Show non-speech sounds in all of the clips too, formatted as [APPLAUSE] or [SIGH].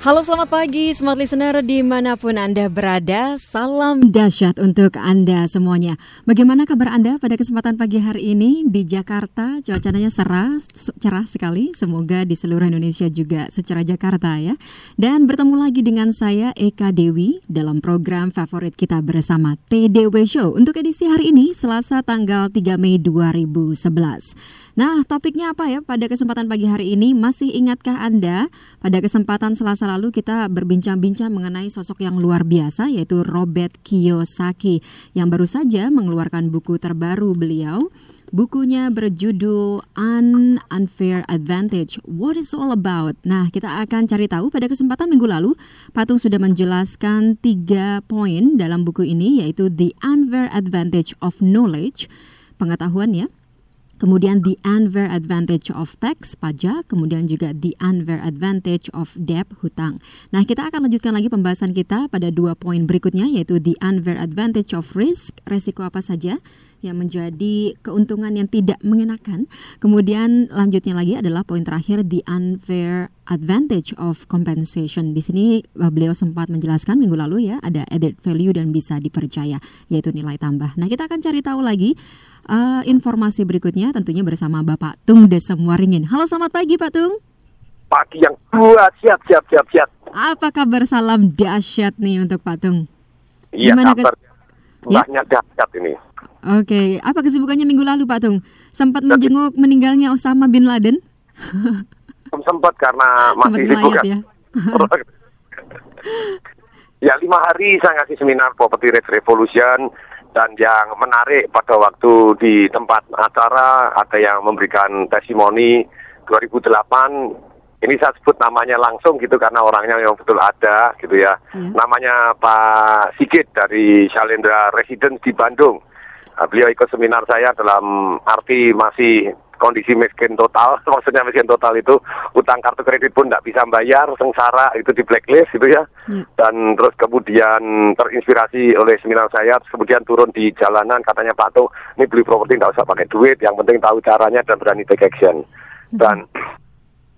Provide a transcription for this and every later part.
Halo selamat pagi smart listener di mana pun Anda berada. Salam dahsyat untuk Anda semuanya. Bagaimana kabar Anda pada kesempatan pagi hari ini Di Jakarta? Cuacanya cerah, cerah sekali. Semoga di seluruh Indonesia juga secara Jakarta ya. Dan bertemu lagi dengan saya Eka Dewi Dalam program favorit kita bersama TDW Show Untuk edisi hari ini Selasa tanggal 3 Mei 2011 Nah, topiknya apa ya pada kesempatan pagi hari ini? Masih ingatkah Anda pada kesempatan Selasa lalu kita berbincang-bincang mengenai sosok yang luar biasa yaitu Robert Kiyosaki yang baru saja mengeluarkan buku terbaru beliau. Bukunya berjudul An Unfair Advantage. What is all about? Nah, kita akan cari tahu pada kesempatan minggu lalu, Patung sudah menjelaskan tiga poin dalam buku ini, yaitu The Unfair Advantage of Knowledge, pengetahuan ya, kemudian the unfair advantage of tax pajak, kemudian juga the unfair advantage of debt hutang. Nah, kita akan lanjutkan lagi pembahasan kita pada dua poin berikutnya yaitu the unfair advantage of risk, resiko apa saja yang menjadi keuntungan yang tidak mengenakan. Kemudian lanjutnya lagi adalah poin terakhir the unfair advantage of compensation. Di sini uh, beliau sempat menjelaskan minggu lalu ya ada added value dan bisa dipercaya yaitu nilai tambah. Nah, kita akan cari tahu lagi uh, informasi berikutnya tentunya bersama Bapak Tung Desem Waringin. Halo selamat pagi Pak Tung. Pagi yang kuat, siap, siap, siap, siap. Apa kabar salam dahsyat nih untuk Pak Tung? Iya, kabar ya? dahsyat ini. Oke, apa kesibukannya minggu lalu Pak Tung? Sempat menjenguk meninggalnya Osama bin Laden? sempat karena masih sibuk kan. ya. [LAUGHS] ya lima hari saya ngasih seminar Property Rate Revolution dan yang menarik pada waktu di tempat acara ada yang memberikan testimoni 2008 ini saya sebut namanya langsung gitu karena orangnya yang betul ada gitu ya. Hmm. Namanya Pak Sigit dari Shalendra Residence di Bandung. Beliau ikut seminar saya dalam arti masih kondisi miskin total, [LAUGHS] maksudnya miskin total itu utang kartu kredit pun tidak bisa bayar, sengsara itu di blacklist gitu ya. Hmm. Dan terus kemudian terinspirasi oleh seminar saya, terus kemudian turun di jalanan katanya Pak Tuh, ini beli properti tidak usah pakai duit, yang penting tahu caranya dan berani take action. Hmm. Dan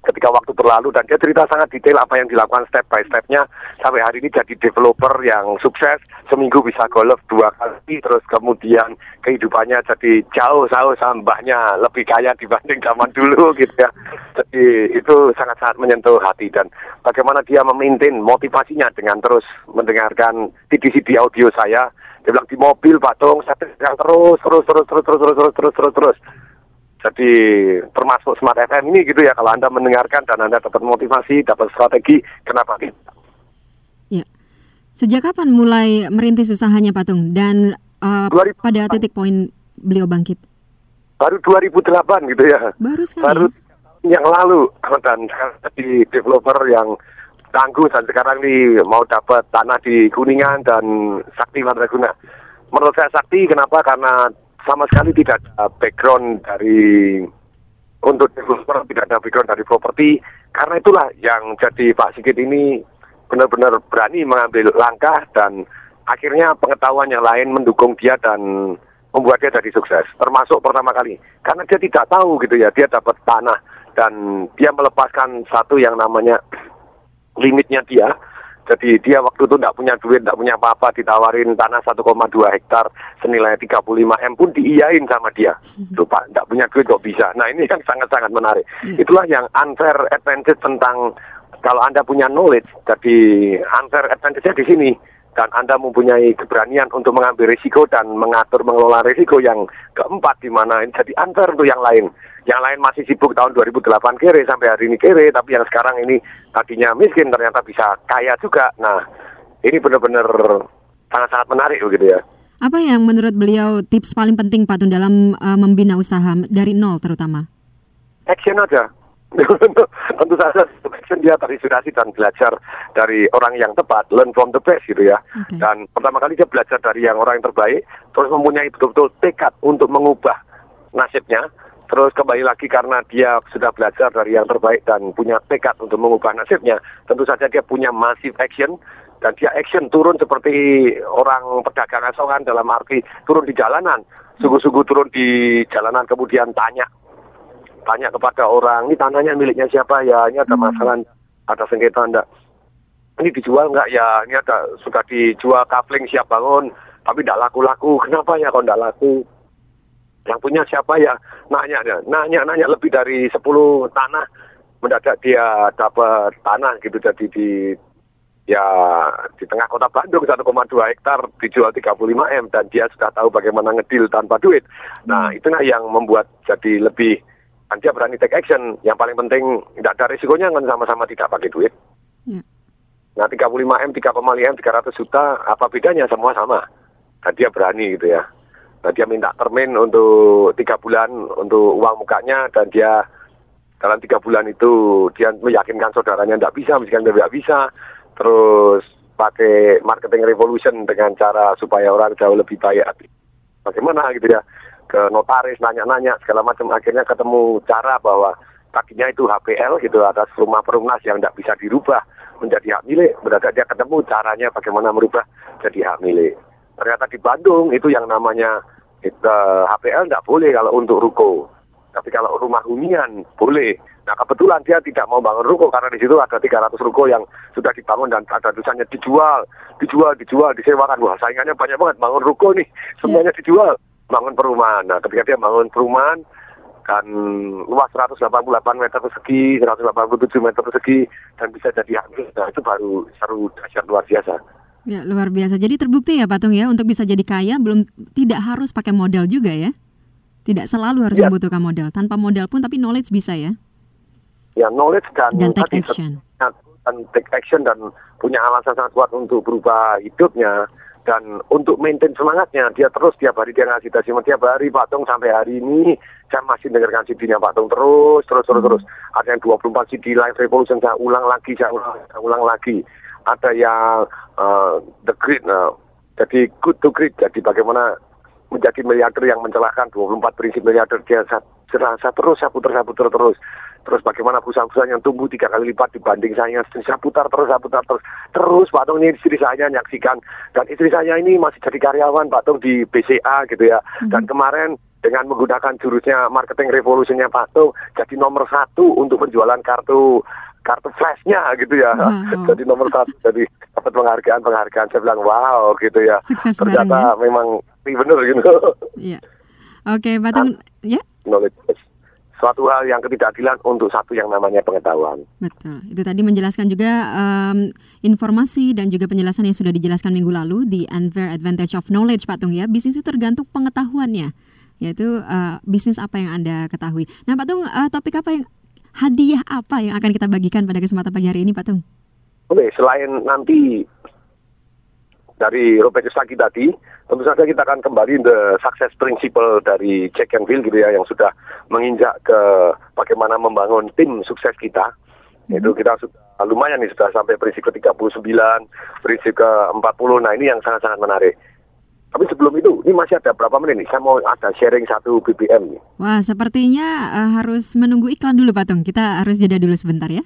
ketika waktu berlalu dan dia cerita sangat detail apa yang dilakukan step by stepnya. Sampai hari ini jadi developer yang sukses seminggu bisa golf dua kali terus kemudian kehidupannya jadi jauh jauh sambahnya lebih kaya dibanding zaman dulu gitu ya. Jadi itu sangat-sangat menyentuh hati dan bagaimana dia memaintain motivasinya dengan terus mendengarkan CD-CD audio saya. Dia bilang di mobil Pak Tung saya terus terus terus terus terus terus terus terus terus terus jadi termasuk Smart FM ini gitu ya kalau Anda mendengarkan dan Anda dapat motivasi, dapat strategi, kenapa tidak? Ya. Sejak kapan mulai merintis usahanya Patung dan uh, pada titik poin beliau bangkit? Baru 2008 gitu ya. Baru sekali. Baru yang lalu dan jadi developer yang tangguh dan sekarang ini mau dapat tanah di Kuningan dan Sakti Madraguna. Menurut saya Sakti kenapa? Karena sama sekali tidak ada background dari untuk developer tidak ada background dari properti. Karena itulah yang jadi Pak Sigit ini benar-benar berani mengambil langkah dan akhirnya pengetahuan yang lain mendukung dia dan membuat dia jadi sukses. Termasuk pertama kali. Karena dia tidak tahu gitu ya dia dapat tanah dan dia melepaskan satu yang namanya [CLEARS THROAT] limitnya dia jadi dia waktu itu tidak punya duit, tidak punya apa-apa, ditawarin tanah 1,2 hektar senilai 35 M pun diiyain sama dia. Tuh Pak, tidak punya duit kok bisa. Nah ini kan sangat-sangat menarik. Hmm. Itulah yang unfair advantage tentang kalau Anda punya knowledge, jadi unfair advantage-nya di sini dan Anda mempunyai keberanian untuk mengambil risiko dan mengatur mengelola risiko yang keempat di mana jadi unfair untuk yang lain. Yang lain masih sibuk tahun 2008 kere sampai hari ini kere, tapi yang sekarang ini tadinya miskin ternyata bisa kaya juga. Nah, ini benar-benar sangat-sangat menarik begitu ya. Apa yang menurut beliau tips paling penting Pak Tun dalam uh, membina usaha dari nol terutama? Action aja [LAUGHS] tentu saja dia terinspirasi dan belajar dari orang yang tepat, learn from the best gitu ya. Okay. Dan pertama kali dia belajar dari yang orang yang terbaik, terus mempunyai betul-betul tekad untuk mengubah nasibnya Terus kembali lagi karena dia sudah belajar dari yang terbaik dan punya tekad untuk mengubah nasibnya. Tentu saja dia punya massive action dan dia action turun seperti orang pedagang asongan dalam arti turun di jalanan. Sungguh-sungguh turun di jalanan kemudian tanya tanya kepada orang, ini tanahnya miliknya siapa ya, ini ada masalah, ada sengketa enggak, ini dijual enggak ya, ini ada sudah dijual kafling siap bangun, tapi tidak laku-laku, kenapa ya kok tidak laku? Yang punya siapa ya? Nanya, nanya, nanya lebih dari 10 tanah, mendadak dia dapat tanah gitu, jadi di ya di tengah kota Bandung 1,2 hektar dijual 35 m dan dia sudah tahu bagaimana ngedil tanpa duit. Nah itulah yang membuat jadi lebih dan dia berani take action. Yang paling penting tidak ada risikonya kan sama-sama tidak pakai duit. Ya. Nah 35 m, 3,5 m, 300 juta apa bedanya semua sama. Dan dia berani gitu ya. Dia minta termin untuk tiga bulan untuk uang mukanya dan dia dalam tiga bulan itu dia meyakinkan saudaranya tidak bisa, misalkan tidak bisa, terus pakai marketing revolution dengan cara supaya orang jauh lebih baik bagaimana gitu ya ke notaris nanya-nanya segala macam. Akhirnya ketemu cara bahwa tadinya itu HPL gitu atas rumah perumnas yang tidak bisa dirubah menjadi hak milik. Berarti dia ketemu caranya bagaimana merubah jadi hak milik ternyata di Bandung itu yang namanya itu, eh, HPL tidak boleh kalau untuk ruko tapi kalau rumah hunian boleh Nah kebetulan dia tidak mau bangun ruko karena di situ ada 300 ruko yang sudah dibangun dan ada tulisannya dijual, dijual, dijual, disewakan. Wah saingannya banyak banget bangun ruko nih, semuanya yeah. dijual, bangun perumahan. Nah ketika dia bangun perumahan dan luas 188 meter persegi, 187 meter persegi dan bisa jadi hak nah itu baru seru dahsyat luar biasa. Ya luar biasa. Jadi terbukti ya Patung ya untuk bisa jadi kaya belum tidak harus pakai modal juga ya. Tidak selalu harus ya. membutuhkan modal. Tanpa modal pun tapi knowledge bisa ya ya knowledge dan, dan take action. dan take action dan punya alasan sangat kuat untuk berubah hidupnya dan untuk maintain semangatnya dia terus tiap hari dia ngasih testimoni tiap hari Pak Tung sampai hari ini saya masih dengarkan CD-nya Pak Tung terus terus terus hmm. terus ada yang 24 CD Live Revolution saya ulang lagi saya ulang, saya ulang lagi ada yang uh, The Great uh, jadi good to great jadi bagaimana menjadi miliarder yang mencelakkan 24 prinsip miliarder dia saya terus saya putar saya putar terus Terus bagaimana perusahaan-perusahaan yang tumbuh tiga kali lipat dibanding saya. Saya putar terus, saya putar terus. Terus Pak Tung ini istri saya nyaksikan. Dan istri saya ini masih jadi karyawan Pak Tung di BCA gitu ya. Mm-hmm. Dan kemarin dengan menggunakan jurusnya marketing revolutionnya Pak Tung jadi nomor satu untuk penjualan kartu kartu flashnya gitu ya. Wow. jadi nomor satu. Jadi dapat penghargaan penghargaan. Saya bilang wow gitu ya. Sukses Ternyata ya? memang benar gitu. Iya. Oke, okay, Pak Tung, ya. Knowledge suatu hal yang ketidakadilan untuk satu yang namanya pengetahuan. Betul. Itu tadi menjelaskan juga um, informasi dan juga penjelasan yang sudah dijelaskan minggu lalu di Unfair Advantage of Knowledge Pak Tung ya. Bisnis itu tergantung pengetahuannya, yaitu uh, bisnis apa yang Anda ketahui. Nah Pak Tung, uh, topik apa yang hadiah apa yang akan kita bagikan pada kesempatan pagi hari ini Pak Tung? Oke, selain nanti dari Robert Kiyosaki tadi, tentu saja kita akan kembali the success principle dari Jack Canfield gitu ya yang sudah menginjak ke bagaimana membangun tim sukses kita. Mm-hmm. Itu kita sudah lumayan nih sudah sampai prinsip ke 39, prinsip ke 40. Nah, ini yang sangat-sangat menarik. Tapi sebelum itu, ini masih ada berapa menit nih? Saya mau ada sharing satu BBM nih. Wah, sepertinya uh, harus menunggu iklan dulu, Pak Tung. Kita harus jeda dulu sebentar ya.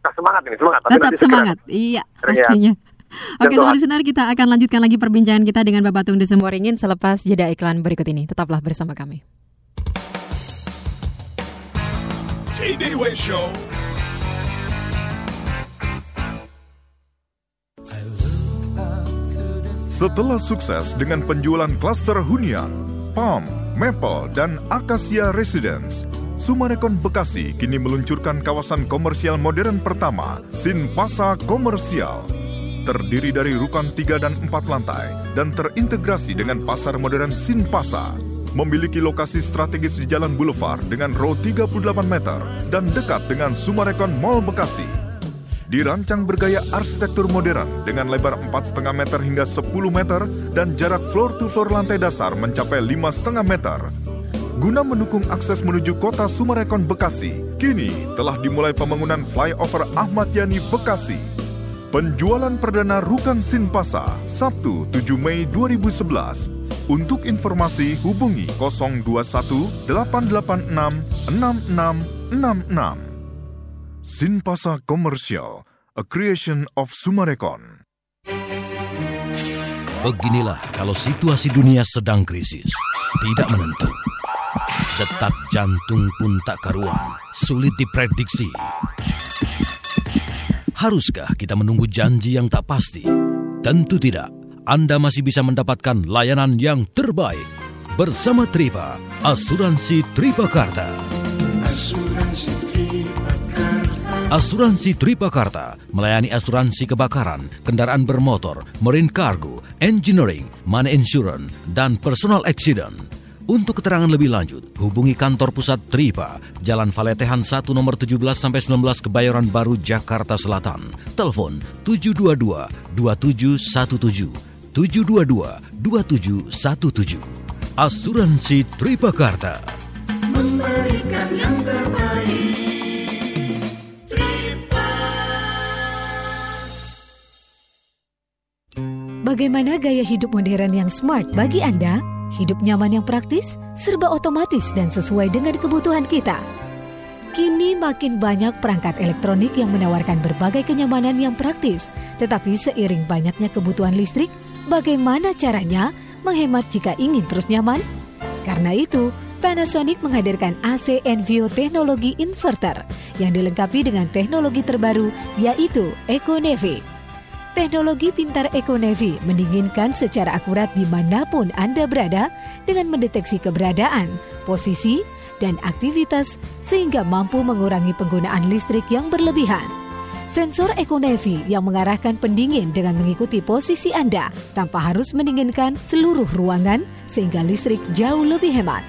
Nah, semangat ini, semangat. Tapi Tetap semangat, iya, pastinya. Ya. Oke, sobat listener, kita akan lanjutkan lagi perbincangan kita dengan Bapak Tung Desem Waringin selepas jeda iklan berikut ini. Tetaplah bersama kami. Show. Setelah sukses dengan penjualan klaster hunian, Palm, Maple, dan Acacia Residence, Sumarekon Bekasi kini meluncurkan kawasan komersial modern pertama, Sinpasa Komersial terdiri dari rukan 3 dan 4 lantai dan terintegrasi dengan pasar modern Sinpasa. Memiliki lokasi strategis di Jalan Boulevard dengan row 38 meter dan dekat dengan Sumarekon Mall Bekasi. Dirancang bergaya arsitektur modern dengan lebar 4,5 meter hingga 10 meter dan jarak floor to floor lantai dasar mencapai 5,5 meter. Guna mendukung akses menuju kota Sumarekon Bekasi, kini telah dimulai pembangunan flyover Ahmad Yani Bekasi Penjualan perdana Rukang Sinpasa, Sabtu 7 Mei 2011. Untuk informasi hubungi 021 886 6666. Sinpasa Komersial, a creation of Sumarekon. Beginilah kalau situasi dunia sedang krisis, tidak menentu. Detak jantung pun tak karuan, sulit diprediksi. Haruskah kita menunggu janji yang tak pasti? Tentu tidak. Anda masih bisa mendapatkan layanan yang terbaik bersama Tripa, Asuransi Tripakarta. Asuransi Asuransi Tripakarta melayani asuransi kebakaran, kendaraan bermotor, marine cargo, engineering, money insurance, dan personal accident. Untuk keterangan lebih lanjut, hubungi kantor pusat Tripa, Jalan Valetehan 1 nomor 17 sampai 19 Kebayoran Baru, Jakarta Selatan. Telepon 722 2717 722 2717. Asuransi Tripakarta. Memberikan yang Bagaimana gaya hidup modern yang smart bagi Anda? Hidup nyaman yang praktis, serba otomatis dan sesuai dengan kebutuhan kita. Kini makin banyak perangkat elektronik yang menawarkan berbagai kenyamanan yang praktis, tetapi seiring banyaknya kebutuhan listrik, bagaimana caranya menghemat jika ingin terus nyaman? Karena itu, Panasonic menghadirkan AC Envio teknologi inverter yang dilengkapi dengan teknologi terbaru yaitu EcoNevi. Teknologi pintar EcoNavy mendinginkan secara akurat di mana pun Anda berada dengan mendeteksi keberadaan, posisi, dan aktivitas sehingga mampu mengurangi penggunaan listrik yang berlebihan. Sensor EcoNavy yang mengarahkan pendingin dengan mengikuti posisi Anda tanpa harus mendinginkan seluruh ruangan sehingga listrik jauh lebih hemat.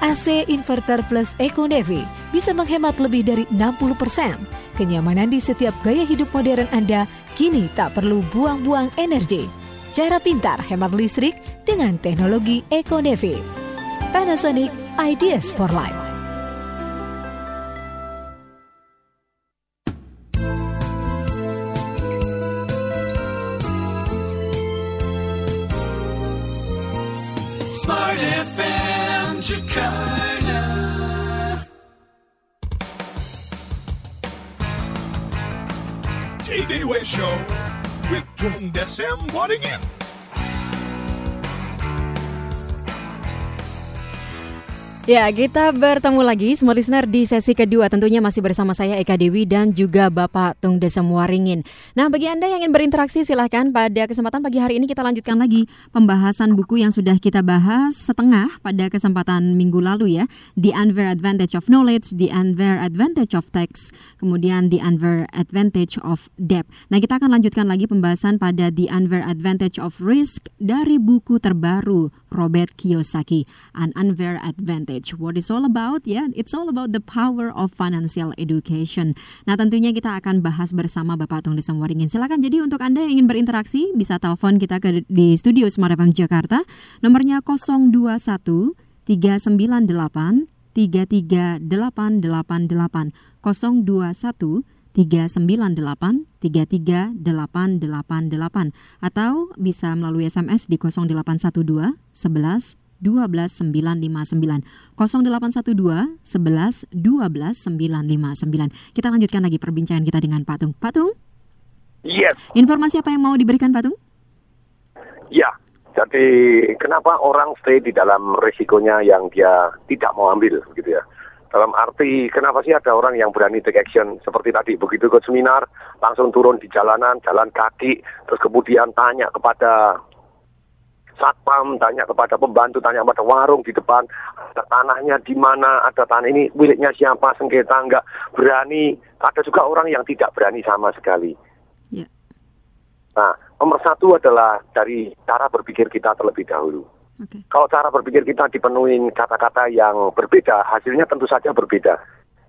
AC Inverter Plus EcoNavy bisa menghemat lebih dari 60%. Kenyamanan di setiap gaya hidup modern Anda kini tak perlu buang-buang energi. Cara pintar hemat listrik dengan teknologi EcoNavy. Panasonic Ideas for Life. Smart FM TDW Show with Tung Desem Waddingin. Ya, kita bertemu lagi semua listener di sesi kedua. Tentunya masih bersama saya Eka Dewi dan juga Bapak Tung Desem Waringin. Nah, bagi Anda yang ingin berinteraksi silahkan pada kesempatan pagi hari ini kita lanjutkan lagi pembahasan buku yang sudah kita bahas setengah pada kesempatan minggu lalu ya. The Unfair Advantage of Knowledge, The Unfair Advantage of Text, kemudian The Unfair Advantage of Debt. Nah, kita akan lanjutkan lagi pembahasan pada The Unfair Advantage of Risk dari buku terbaru Robert Kiyosaki, An Unfair Advantage knowledge. What is all about? Ya, yeah, it's all about the power of financial education. Nah, tentunya kita akan bahas bersama Bapak Tung Desem Waringin. Silakan jadi untuk Anda yang ingin berinteraksi bisa telepon kita ke di studio Smart FM Jakarta. Nomornya 021 398 33888 021 398 33888 atau bisa melalui SMS di 0812 11 12 959 0812 11 12 959. Kita lanjutkan lagi perbincangan kita dengan Patung. Patung? Yes. Informasi apa yang mau diberikan Patung? Ya, jadi kenapa orang stay di dalam resikonya yang dia tidak mau ambil gitu ya. Dalam arti kenapa sih ada orang yang berani take action seperti tadi begitu ke seminar langsung turun di jalanan, jalan kaki, terus kemudian tanya kepada satpam, tanya kepada pembantu, tanya kepada warung di depan, ada tanahnya di mana, ada tanah ini miliknya siapa, sengketa enggak, berani. Ada juga orang yang tidak berani sama sekali. Yeah. Nah, nomor satu adalah dari cara berpikir kita terlebih dahulu. Okay. Kalau cara berpikir kita dipenuhi kata-kata yang berbeda, hasilnya tentu saja berbeda.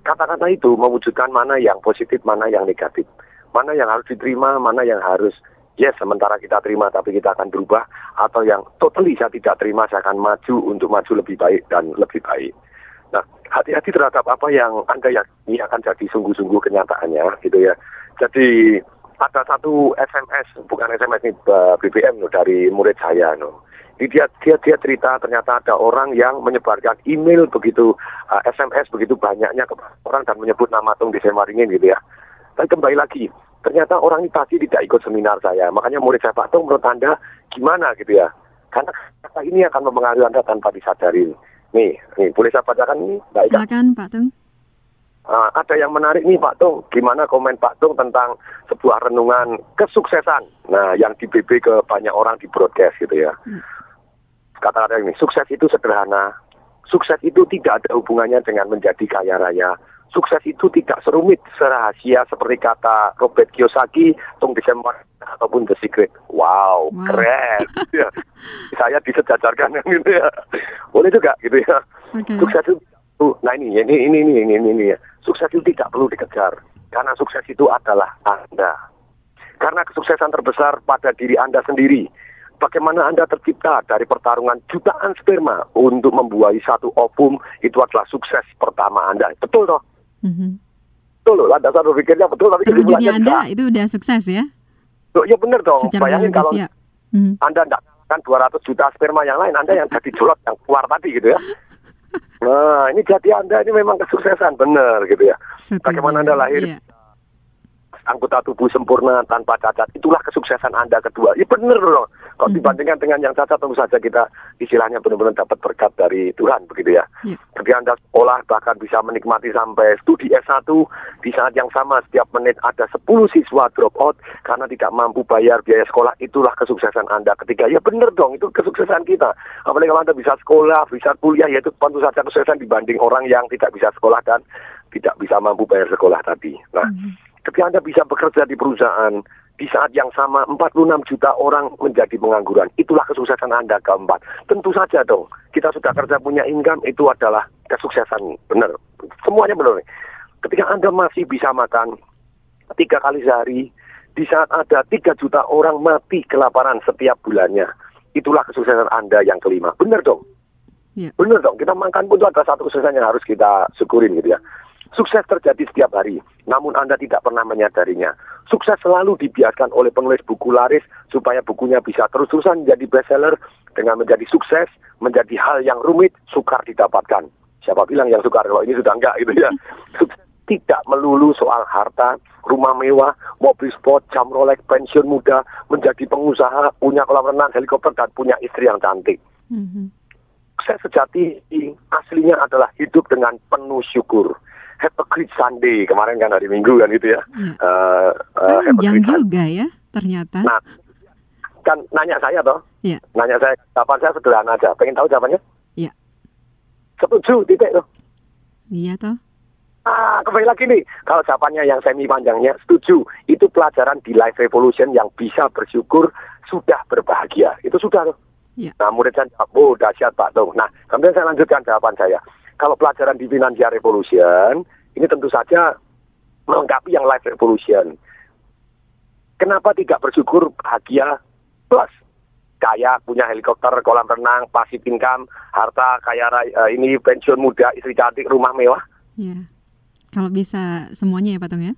Kata-kata itu mewujudkan mana yang positif, mana yang negatif. Mana yang harus diterima, mana yang harus yes sementara kita terima tapi kita akan berubah atau yang totally saya tidak terima saya akan maju untuk maju lebih baik dan lebih baik. Nah hati-hati terhadap apa yang anda yakini akan jadi sungguh-sungguh kenyataannya gitu ya. Jadi ada satu SMS, bukan SMS ini eh, BBM loh, dari murid saya no. Dia dia dia cerita ternyata ada orang yang menyebarkan email begitu eh, SMS begitu banyaknya ke orang dan menyebut nama Tung di Semaringin gitu ya. Tapi kembali lagi, ternyata orang ini pasti tidak ikut seminar saya. Makanya murid saya Pak Tung menurut Anda gimana gitu ya? Karena kata ini akan mempengaruhi Anda tanpa disadari. Nih, nih boleh saya bacakan ini? Baik? Silakan Pak Tung. Ah, ada yang menarik nih Pak Tung. Gimana komen Pak Tung tentang sebuah renungan kesuksesan? Nah, yang di BB ke banyak orang di broadcast gitu ya. Hmm. Kata-kata ini, sukses itu sederhana. Sukses itu tidak ada hubungannya dengan menjadi kaya raya. Sukses itu tidak serumit, serahasia seperti kata Robert Kiyosaki, Tung Desember ataupun The Secret. Wow, Wow. keren. [LAUGHS] ya. Saya disejajarkan yang gitu ya. Boleh juga gitu ya. Oke. Sukses itu Uh, nah ini, ini, ini, ini, ini, ini, ini, ya. Sukses itu tidak perlu dikejar. Karena sukses itu adalah Anda. Karena kesuksesan terbesar pada diri Anda sendiri. Bagaimana Anda tercipta dari pertarungan jutaan sperma untuk membuahi satu ovum itu adalah sukses pertama Anda. Betul toh? Mhm. Betul loh, Anda selalu pikirnya betul, tapi kesimpulannya Anda enggak. itu udah sukses ya Loh, ya benar dong. secara Bayangin kalau ya. Mhm. Anda tidak kan 200 juta sperma yang lain, Anda yang jadi jolot yang keluar tadi gitu ya. [LAUGHS] Nah, ini jadi Anda ini memang kesuksesan, benar gitu ya. Setuju. Bagaimana Anda lahir Iya. anggota tubuh sempurna tanpa cacat, itulah kesuksesan Anda kedua. Ya benar dong. Kalau Mhm. dibandingkan dengan yang cacat, tentu saja kita istilahnya benar-benar dapat berkat dari Tuhan, begitu ya. Iya. Ketika Anda sekolah bahkan bisa menikmati sampai studi S1 di saat yang sama setiap menit ada 10 siswa drop out karena tidak mampu bayar biaya sekolah itulah kesuksesan Anda ketika ya benar dong itu kesuksesan kita apalagi kalau Anda bisa sekolah bisa kuliah ya itu tentu saja kesuksesan dibanding orang yang tidak bisa sekolah dan tidak bisa mampu bayar sekolah tadi nah ketika Anda bisa bekerja di perusahaan di saat yang sama 46 juta orang menjadi pengangguran. Itulah kesuksesan Anda keempat. Tentu saja dong, kita sudah kerja punya income itu adalah kesuksesan. Benar. Semuanya benar. Ketika Anda masih bisa makan tiga kali sehari, di saat ada 3 juta orang mati kelaparan setiap bulannya. Itulah kesuksesan Anda yang kelima. Benar dong? Iya. Benar dong, kita makan pun itu ada satu kesuksesan yang harus kita syukurin gitu ya. Sukses terjadi setiap hari, namun Anda tidak pernah menyadarinya. Sukses selalu dibiarkan oleh penulis buku laris supaya bukunya bisa terus-terusan menjadi bestseller dengan menjadi sukses, menjadi hal yang rumit, sukar didapatkan. Siapa bilang yang sukar kalau ini sudah enggak gitu ya. Sukses [LAUGHS] tidak melulu soal harta, rumah mewah, mobil sport, jam Rolex, pensiun muda, menjadi pengusaha, punya kolam renang, helikopter, dan punya istri yang cantik Mhm. sukses sejati aslinya adalah hidup dengan penuh syukur. A great Sunday kemarin kan hari Minggu kan gitu ya. Panjang great Sunday. juga ya ternyata. Nah, kan nanya saya toh, Iya. nanya saya jawaban saya sederhana aja. Pengen tahu jawabannya? Iya. Setuju titik tuh. Iya toh. Ah, kembali lagi nih. Kalau jawabannya yang semi panjangnya, setuju. Itu pelajaran di Life Revolution yang bisa bersyukur sudah berbahagia. Itu sudah tuh. Iya. Nah, murid saya jawab, oh dahsyat Pak Tung. Nah, kemudian saya lanjutkan jawaban saya. Kalau pelajaran di Financial Revolution, ini tentu saja melengkapi yang Life Revolution. Kenapa tidak bersyukur bahagia plus kaya, punya helikopter, kolam renang, pasif income, harta, kaya raya, eh, ini pensiun muda, istri cantik, rumah mewah? Iya. Kalau bisa semuanya ya Pak Tung ya.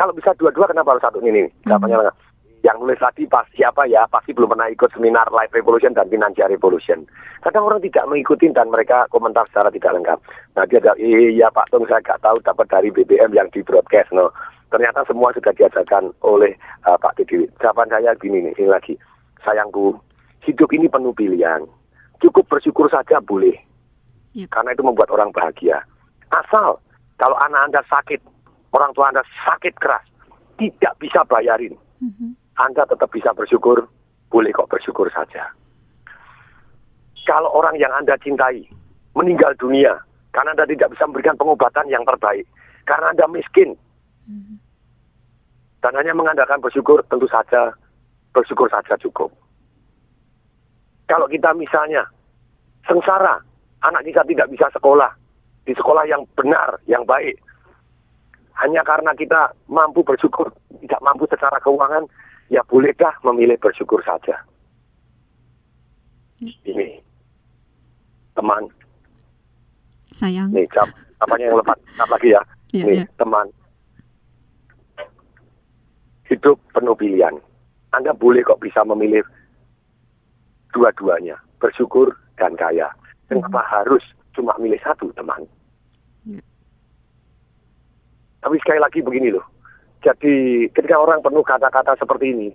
Kalau bisa dua-dua kenapa harus satu ini? Jawabannya enggak. Yang nulis tadi pas siapa ya? Pasti belum pernah ikut seminar Life Revolution dan Financial Revolution. Kadang orang tidak mengikuti dan mereka komentar secara tidak lengkap. Nah dia jawab, iya Pak Tung saya nggak tahu dapat dari BBM yang di broadcast. No. Ternyata semua sudah diajarkan oleh uh, Pak Titi. Jawaban saya gini nih, ini lagi. Sayangku, hidup ini penuh pilihan. Cukup bersyukur saja boleh. Yep. Karena itu membuat orang bahagia. Asal kalau anak Anda sakit, orang tua Anda sakit keras, tidak bisa bayarin, Mhm. Anda tetap bisa bersyukur, boleh kok bersyukur saja. Kalau orang yang Anda cintai meninggal dunia karena Anda tidak bisa memberikan pengobatan yang terbaik, karena Anda miskin, dan hanya mengandalkan bersyukur, tentu saja bersyukur saja cukup. Kalau kita misalnya sengsara, anak kita tidak bisa sekolah, di sekolah yang benar, yang baik, hanya karena kita mampu bersyukur, tidak mampu secara keuangan, ya bolehkah memilih bersyukur saja. Ini, teman, Sayang. nih, jawab, apanya yang lepas, jawab lagi ya. Iya, nih, iya. teman. hidup penuh pilihan. Anda boleh kok bisa memilih dua-duanya, bersyukur dan kaya. Kenapa harus cuma milih satu, teman? Ya. Tapi sekali lagi begini loh. Jadi ketika orang penuh kata-kata seperti ini,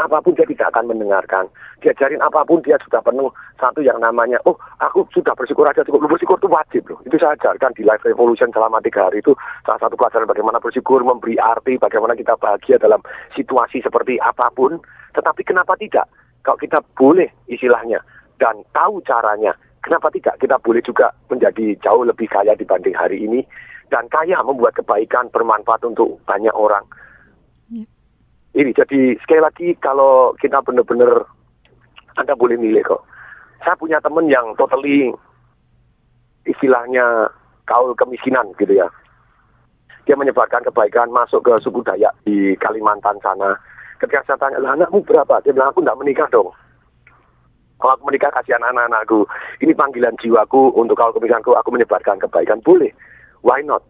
apa pun dia tidak akan mendengarkan. Diajarin apa pun dia sudah penuh satu yang namanya, oh aku sudah bersyukur aja cukup. Loh, Bersyukur itu wajib loh. Itu saya ajarkan di Life Revolution selama tiga hari itu salah satu pelajaran bagaimana bersyukur, memberi arti, bagaimana kita bahagia dalam situasi seperti apa pun. Tetapi kenapa tidak? Kalau kita boleh istilahnya dan tahu caranya, kenapa tidak? Kita boleh juga menjadi jauh lebih kaya dibanding hari ini dan kaya membuat kebaikan bermanfaat untuk banyak orang. Ya. Ini jadi sekali lagi kalau kita benar-benar Anda boleh milih kok. Saya punya teman yang totally istilahnya kaul kemiskinan gitu ya. Dia menyebarkan kebaikan masuk ke suku Dayak di Kalimantan sana. Ketika saya tanya, lah anakmu berapa? Dia bilang, aku tidak menikah dong. Kalau aku menikah kasihan anak-anakku. Ini panggilan jiwaku untuk kaul kemiskinanku, aku menyebarkan kebaikan. Boleh. Why not?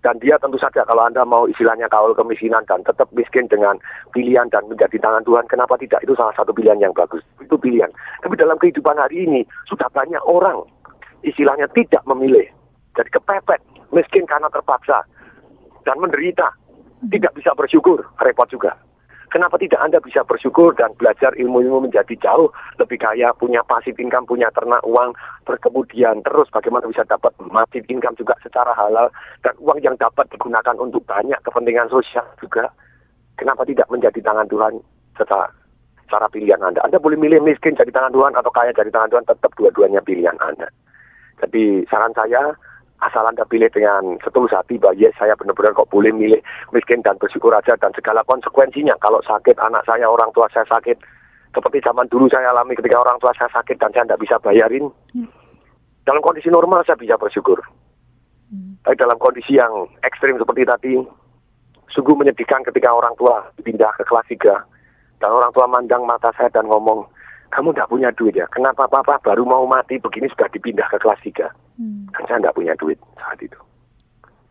Dan dia tentu saja kalau Anda mau istilahnya kaul kemiskinan dan tetap miskin dengan pilihan dan menjadi tangan Tuhan, kenapa tidak? Itu salah satu pilihan yang bagus. Itu pilihan. Tapi dalam kehidupan hari ini, sudah banyak orang istilahnya tidak memilih. Jadi kepepet, miskin karena terpaksa, dan menderita. Tidak bisa bersyukur, repot juga. Kenapa tidak Anda bisa bersyukur dan belajar ilmu-ilmu menjadi jauh lebih kaya, punya pasif income, punya ternak uang, kemudian terus bagaimana bisa dapat pasif income juga secara halal dan uang yang dapat digunakan untuk banyak kepentingan sosial juga. Kenapa tidak menjadi tangan Tuhan secara cara pilihan Anda? Anda boleh milih miskin jadi tangan Tuhan atau kaya jadi tangan Tuhan, tetap dua-duanya pilihan Anda. Jadi saran saya, asal Anda pilih dengan setulus hati bahwa yes saya benar-benar kok boleh milih miskin dan bersyukur aja dan segala konsekuensinya. Kalau sakit anak saya, orang tua saya sakit, seperti zaman dulu saya alami ketika orang tua saya sakit dan saya tidak bisa bayarin. Dalam kondisi normal saya bisa bersyukur. Tapi dalam kondisi yang ekstrim seperti tadi, sungguh menyedihkan ketika orang tua pindah ke kelas 3 dan orang tua mandang mata saya dan ngomong, kamu tidak punya duit ya, kenapa papa baru mau mati begini sudah dipindah ke kelas 3? Dan saya tidak punya duit saat itu.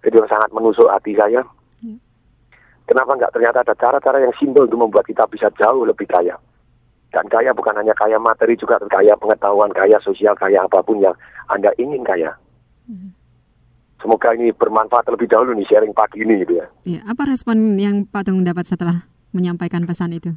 Yang sangat menusuk hati saya. Kenapa nggak ternyata ada cara-cara yang simpel untuk membuat kita bisa jauh lebih kaya. Dan kaya bukan hanya kaya materi, juga kaya pengetahuan, kaya sosial, kaya apa pun yang Anda ingin kaya. Semoga ini bermanfaat lebih dahulu nih sharing pagi ini gitu ya. Ya, apa respon yang Pak Tung dapat setelah menyampaikan pesan itu?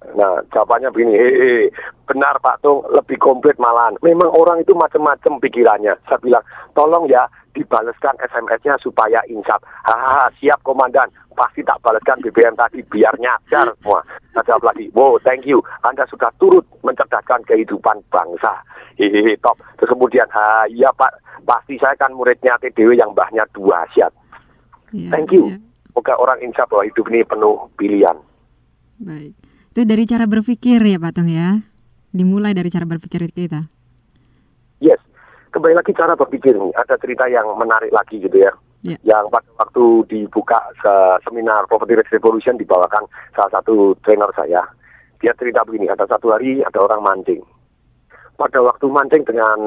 Nah, jawabannya begini, hehe, benar Pak Tung, lebih komplit malahan. Memang orang itu macam-macam pikirannya. Saya bilang, tolong ya dibaleskan SMS-nya supaya insaf. Hahaha, siap komandan, pasti tak baleskan BBM tadi biar nyadar semua. Saya jawab lagi, wow, thank you, Anda sudah turut mencerdaskan kehidupan bangsa. Hehehe, top. Terus kemudian, ha, iya Pak, pasti saya kan muridnya TDW yang mbahnya dua siap. Ya, Thank you. ya, Semoga orang insaf bahwa hidup ini penuh pilihan. baik. Itu dari cara berpikir ya Pak Tung ya. Dimulai dari cara berpikir kita. Yes, kembali lagi cara berpikir nih. Ada cerita yang menarik lagi gitu ya. Ya. Yang pada waktu dibuka se- seminar Property Revolution dibawakan salah satu trainer saya. Dia cerita begini, ada satu hari ada orang mancing. Pada waktu mancing dengan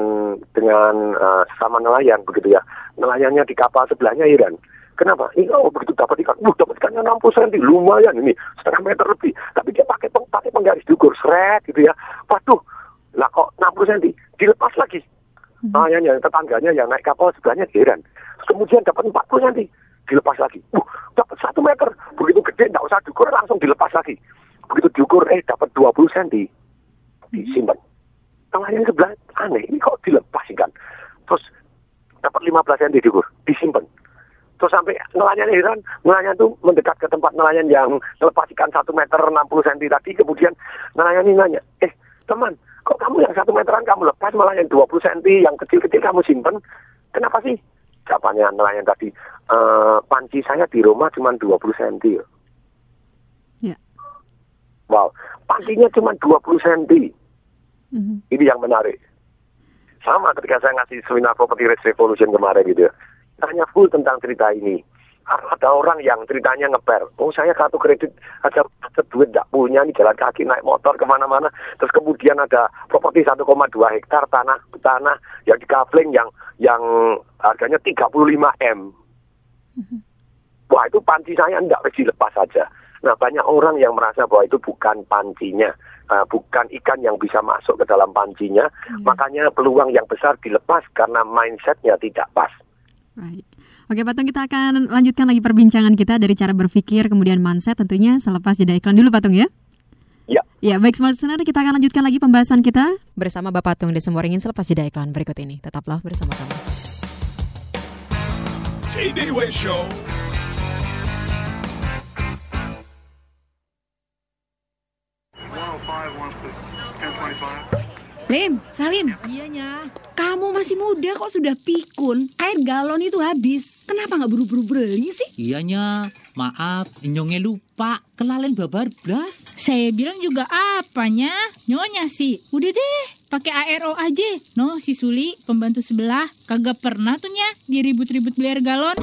dengan eh, sesama nelayan begitu ya. Nelayannya di kapal sebelahnya heran. Kenapa? Ini oh begitu dapat ikan, uh, dapat ikannya 60 cm, lumayan ini, setengah meter lebih. Tapi dia pakai peng, pakai penggaris diukur, seret gitu ya. Waduh, lah kok 60 cm, dilepas lagi. Nelayan yang tetangganya yang naik kapal sebelahnya heran. Kemudian dapat 40 cm, dilepas lagi. Uh, dapat satu meter, begitu gede, nggak usah diukur, langsung dilepas lagi. Begitu diukur, eh dapat 20 cm, disimpan. Nelayan sebelah aneh, ini kok dilepas ikan. Terus dapat 15 cm diukur, disimpan. Terus sampai nelayan heran, nelayan itu mendekat ke tempat nelayan yang melepas ikan 1 meter 60 cm tadi, kemudian nelayan ini nanya, eh teman, kok kamu yang 1 meteran kamu lepas, malah yang 20 cm, yang kecil-kecil kamu simpen, kenapa sih? Jawabannya nelayan tadi, e, panci saya di rumah cuma 20 cm. Ya. Wow, pancinya cuma 20 cm. Mhm. Ini yang menarik. Sama ketika saya ngasih seminar Property Risk Revolution kemarin gitu. Tanya full tentang cerita ini. Ada orang yang ceritanya ngeper. Oh saya kartu kredit aja macet duit nggak punya nih jalan kaki naik motor ke mana-mana. Terus kemudian ada properti 1,2 hektar tanah tanah yang di kafling yang yang harganya 35 m. Wah itu panci saya enggak wis dilepas saja. Nah, banyak orang yang merasa bahwa itu bukan pancinya, uh, bukan ikan yang bisa masuk ke dalam pancinya. Hmm. Makanya peluang yang besar dilepas karena mindsetnya tidak pas. Right. Oke, Patung kita akan lanjutkan lagi perbincangan kita dari cara berpikir kemudian mindset tentunya selepas jeda iklan dulu Patung ya. Ya. Ya, baik Smart Listener, kita akan lanjutkan lagi pembahasan kita bersama Bapak Tung Desemwaringin selepas jeda iklan berikut ini. Tetaplah bersama kami. Show. Lim, Salim. Iyanya. Kamu masih muda kok sudah pikun. Air galon itu habis. Kenapa nggak buru-buru beli sih? Iyanya, maaf, nyongnya lupa. Kelalen babar blas. Saya bilang juga apanya? Nyonya sih. Udah deh, pakai ARO aja. No, si Suli, pembantu sebelah, kagak pernah tuh nya diribut-ribut beli air galon.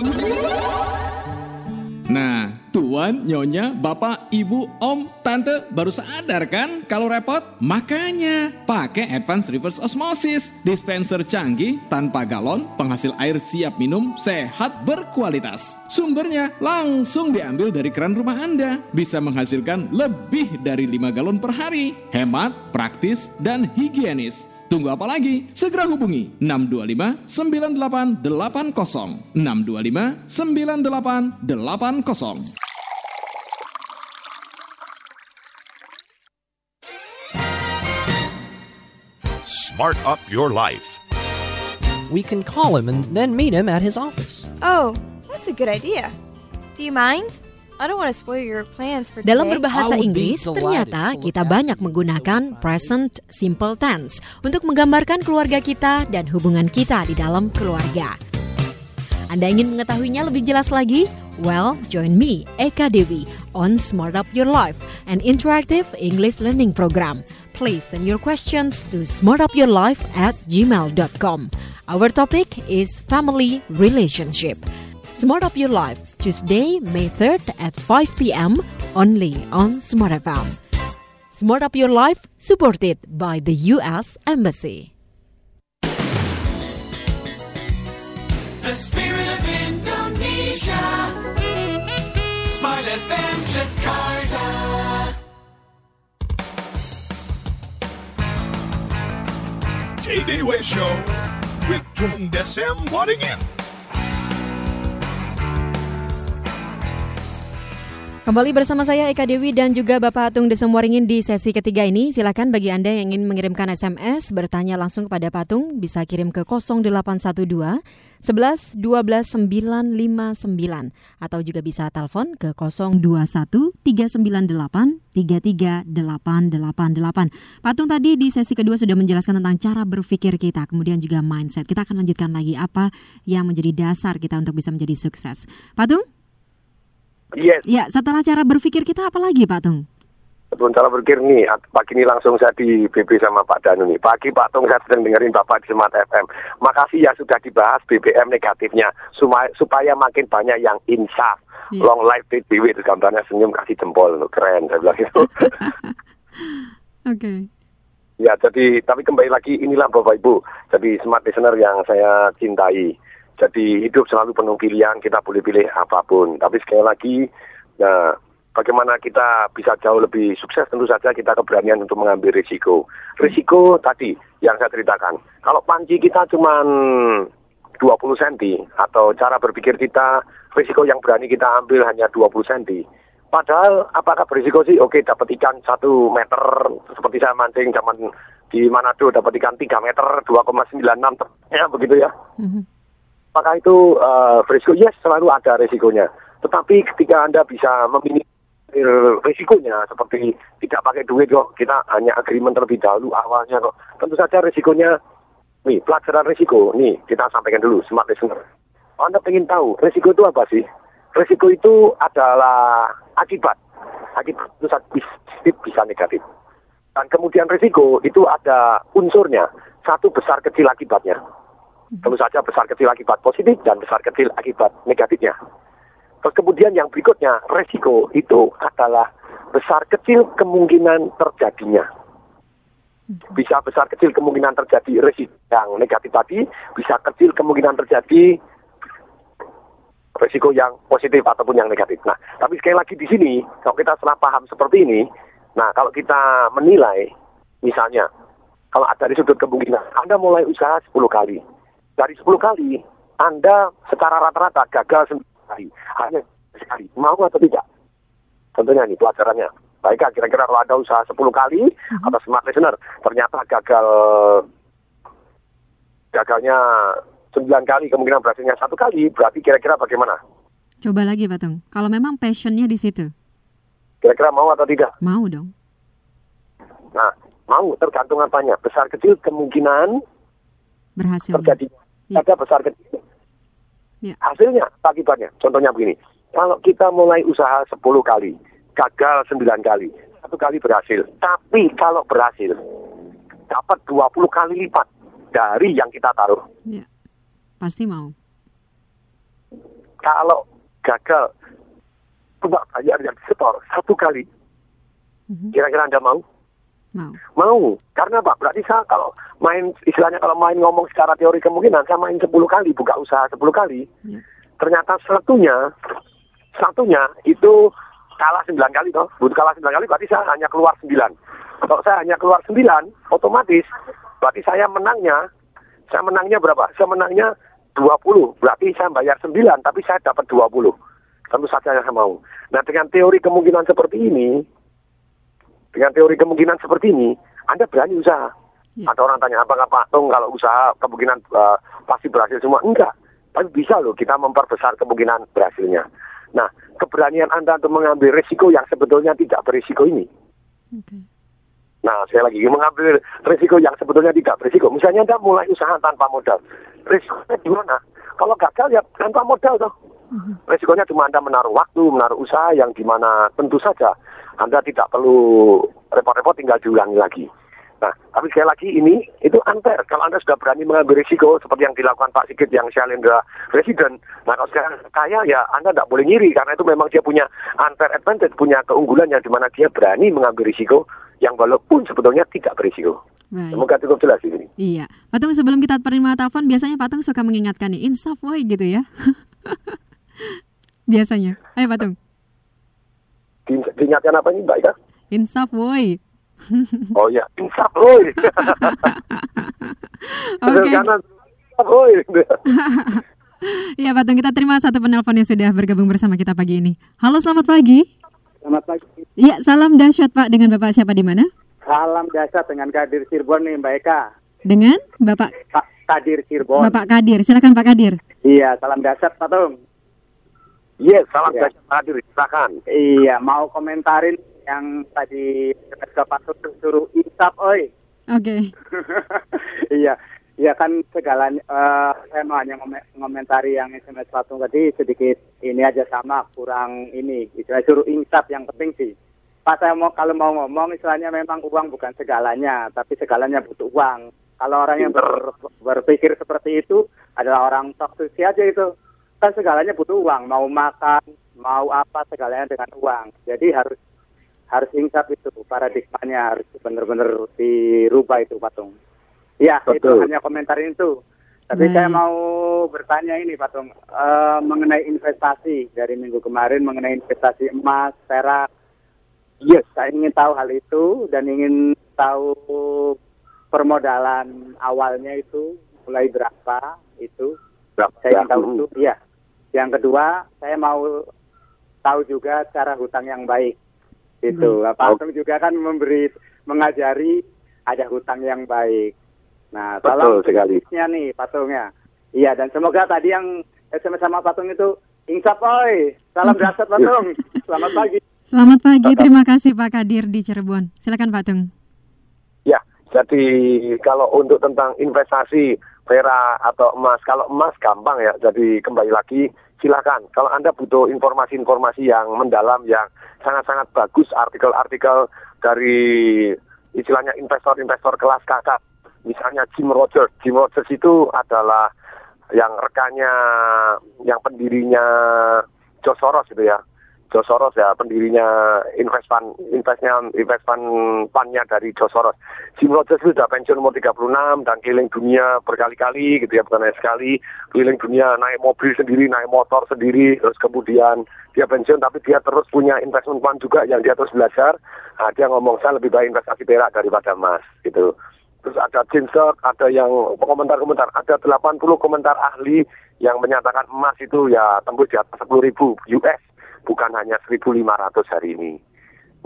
Nah, tuan, nyonya, bapak, ibu, om, tante baru sadar kan kalau repot? Makanya pakai Advanced Reverse Osmosis, dispenser canggih tanpa galon, penghasil air siap minum, sehat berkualitas. Sumbernya langsung diambil dari keran rumah Anda, bisa menghasilkan lebih dari 5 galon per hari. Hemat, praktis, dan higienis. Tunggu apa lagi? Segera hubungi 625 9880 625 9880 Smart up your life. We can call him and then meet him at his office. Oh, that's a good idea. Do you mind? Dalam berbahasa Inggris, ternyata kita banyak menggunakan present simple tense untuk menggambarkan keluarga kita dan hubungan kita di dalam keluarga. Anda ingin mengetahuinya lebih jelas lagi? Well, join me, Eka Dewi, on Smart Up Your Life, an interactive English learning program. Please send your questions to smartupyourlife at gmail.com. Our topic is family relationship. Smart Up Your Life, Tuesday, May 3rd at 5 p.m. only on Smart FM. Smart Up Your Life, supported by the U.S. Embassy. The spirit of Indonesia. Smart FM Jakarta. TDW Show with Tung Desem Waddingin. Kembali bersama saya Eka Dewi dan juga Bapak Atung Desemwaringin di sesi ketiga ini. Silakan bagi Anda yang ingin mengirimkan SMS bertanya langsung kepada Patung bisa kirim ke 0812 11 12 959 atau juga bisa telepon ke 021 398 33888. Patung tadi di sesi kedua sudah menjelaskan tentang cara berpikir kita, kemudian juga mindset. Kita akan lanjutkan lagi apa yang menjadi dasar kita untuk bisa menjadi sukses. Patung? Yes. Ya, setelah cara berpikir kita apa lagi Pak Tung? Sebelum cara berpikir nih, pagi ini langsung saya di BB sama Pak Danu nih. Pagi Pak Tung saya sedang dengerin Bapak di Smart FM. Makasih ya sudah dibahas BBM negatifnya supaya, supaya makin banyak yang insaf. Yeah. Long life TBW itu gambarnya senyum kasih jempol keren saya bilang itu. [LAUGHS] Oke. okay. Ya, jadi tapi kembali lagi inilah Bapak Ibu. Jadi smart listener yang saya cintai jadi hidup selalu penuh pilihan, kita boleh pilih apa pun. Tapi sekali lagi, nah, bagaimana kita bisa jauh lebih sukses, tentu saja kita keberanian untuk mengambil risiko. Risiko tadi yang saya ceritakan, kalau panci kita cuma 20 cm, atau cara berpikir kita, risiko yang berani kita ambil hanya 20 cm. Padahal apakah berisiko sih? Oke dapat ikan satu meter seperti saya mancing zaman di Manado dapat ikan 3 meter 2,96 ya begitu ya. Mm -hmm apakah itu uh, berisiko? Yes, selalu ada risikonya. Tetapi ketika Anda bisa meminimalisir risikonya seperti tidak pakai duit kok, kita hanya agreement terlebih dahulu awalnya kok. Tentu saja risikonya, nih pelajaran risiko, nih kita sampaikan dulu smart listener. Anda ingin tahu risiko itu apa sih? Risiko itu adalah akibat. Akibat itu bisa, bisa negatif. Dan kemudian risiko itu ada unsurnya, satu besar kecil akibatnya. Tentu saja besar kecil akibat positif dan besar kecil akibat negatifnya. Terus kemudian yang berikutnya, resiko itu adalah besar kecil kemungkinan terjadinya. Bisa besar kecil kemungkinan terjadi resiko yang negatif tadi, bisa kecil kemungkinan terjadi resiko yang positif ataupun yang negatif. Nah, tapi sekali lagi di sini, kalau kita setelah paham seperti ini, nah kalau kita menilai, misalnya, kalau dari sudut kemungkinan, Anda mulai usaha 10 kali. Dari 10 kali, Anda secara rata-rata gagal 9 kali. Hanya sekali. Mau atau tidak? Tentunya ini pelajarannya. Baik, kira-kira kalau Anda usaha 10 kali, atau smart listener, ternyata gagal gagalnya 9 kali, kemungkinan berhasilnya satu kali, berarti kira-kira bagaimana? Coba lagi Pak Tung. Kalau memang passionnya di situ, Kira-kira mau atau tidak? mau dong. Nah, mau tergantung apanya. Besar kecil kemungkinan Berhasil. terjadi ada besar kecil. Ya. Hasilnya akibatnya. Contohnya begini. Kalau kita mulai usaha 10 kali, gagal 9 kali, satu kali berhasil. Tapi kalau berhasil, dapat 20 kali lipat dari yang kita taruh. Ya. Pasti mau. Kalau gagal, coba bayar yang setor satu kali. Kira-kira Anda mau? Mau. Mau. Karena apa? Berarti saya kalau main, istilahnya kalau main ngomong secara teori kemungkinan, saya main 10 kali, buka usaha 10 kali. Ternyata satunya, satunya itu kalah 9 kali toh. Butuh kalah 9 kali berarti saya hanya keluar 9. Kalau saya hanya keluar 9, otomatis berarti saya menangnya, saya menangnya berapa? Saya menangnya 20. Berarti saya bayar 9, tapi saya dapat 20. Tentu saja saya mau. Nah dengan teori kemungkinan seperti ini, dengan teori kemungkinan seperti ini, Anda berani usaha. Ada orang tanya, apakah Pak Tung kalau usaha kemungkinan eh, pasti berhasil semua? Enggak. Tapi bisa loh kita memperbesar kemungkinan berhasilnya. Nah, keberanian Anda untuk mengambil risiko yang sebetulnya tidak berisiko ini. Nah, saya lagi mengambil risiko yang sebetulnya tidak berisiko. Misalnya Anda mulai usaha tanpa modal. Risikonya di mana? Kalau gagal ya tanpa modal toh. Risikonya cuma Anda menaruh waktu, menaruh usaha yang di mana tentu saja Anda tidak perlu repot-repot tinggal diulangi lagi. Nah, tapi sekali lagi ini itu unfair. Kalau Anda sudah berani mengambil risiko seperti yang dilakukan Pak Sigit yang Shalendra Resident, nah kalau sekarang kaya ya Anda tidak boleh ngiri karena itu memang dia punya unfair advantage, punya keunggulan yang di mana dia berani mengambil risiko yang walaupun sebetulnya tidak berisiko. Baik. Semoga cukup jelas ini. Iya. Patung sebelum kita terima telepon, biasanya Patung suka mengingatkan nih, insaf woi gitu ya. [LAUGHS] biasanya. Ayo Patung. Di- Diingatkan apa ini Mbak Ika? Insaf woi. [LAUGHS] Oh ya, insaf oi. [LAUGHS] Oke. Karena insaf oi. [LAUGHS] Ya Patung, kita terima satu penelpon yang sudah bergabung bersama kita pagi ini. Halo, selamat pagi. Selamat pagi. Iya, salam dahsyat Pak dengan Bapak siapa di mana? Salam dahsyat dengan Kadir Cirebon nih Mbak Eka. Dengan Bapak Pak Kadir Cirebon. Bapak Kadir. Silakan Pak Kadir. Iya, salam dahsyat Pak Tung. Yes, salam Iya. dahsyat hadir, silakan. Iya, mau komentarin yang tadi ke Pak suruh insaf oi. Oke. [LAUGHS] iya, iya kan segalanya eh, saya mau hanya ngomentari yang SMS Pak Tung tadi sedikit ini aja sama kurang ini istilahnya suruh insaf yang penting sih. Pak saya mau kalau mau ngomong istilahnya memang uang bukan segalanya, tapi segalanya butuh uang. Kalau orang yang ber- berpikir seperti itu adalah orang toksik aja itu. Kan segalanya butuh uang, mau makan, mau apa segalanya dengan uang. Jadi harus harus insaf itu paradigmanya harus benar-benar dirubah itu patung. Ya itu Betul. hanya komentarin itu. Tapi Baik. saya mau bertanya ini patung eh, mengenai investasi dari minggu kemarin mengenai investasi emas, perak. Yes, saya ingin tahu hal itu dan ingin tahu permodalan awalnya itu mulai berapa itu. Berapa? Saya ingin tahu Hmm. itu. Iya. Yang kedua, saya mau tahu juga cara hutang yang baik. Itu. Hmm. Pak Atung juga kan memberi mengajari ada hutang yang baik. Nah, tolong sekali. nih Patungnya. Iya, dan semoga tadi yang SMS sama Patung itu insaf oi. Salam dahsyat Patung. Selamat pagi. Selamat pagi, terima kasih Pak Kadir di Cirebon. Silakan Pak Tung. Ya, jadi kalau untuk tentang investasi perak atau emas, kalau emas gampang ya. Jadi kembali lagi silakan. Kalau Anda butuh informasi-informasi yang mendalam yang sangat-sangat bagus, artikel-artikel dari istilahnya investor-investor kelas kakak. Misalnya Jim Rogers. Jim Rogers itu adalah yang rekannya, yang pendirinya George Soros gitu ya. Soros ya pendirinya invest investnya invest fund fundnya dari George Soros. Jim Rogers sudah pensiun umur 36 dan keliling dunia berkali-kali gitu ya bukan hanya sekali keliling dunia naik mobil sendiri naik motor sendiri terus kemudian dia pensiun tapi dia terus punya investment fund juga yang dia terus belajar. Nah, dia ngomong saya lebih baik investasi perak daripada emas gitu. Terus ada Jinsok, ada yang komentar-komentar, ada 80 komentar ahli yang menyatakan emas itu ya tembus di atas 10 ribu US bukan hanya 1.500 hari ini.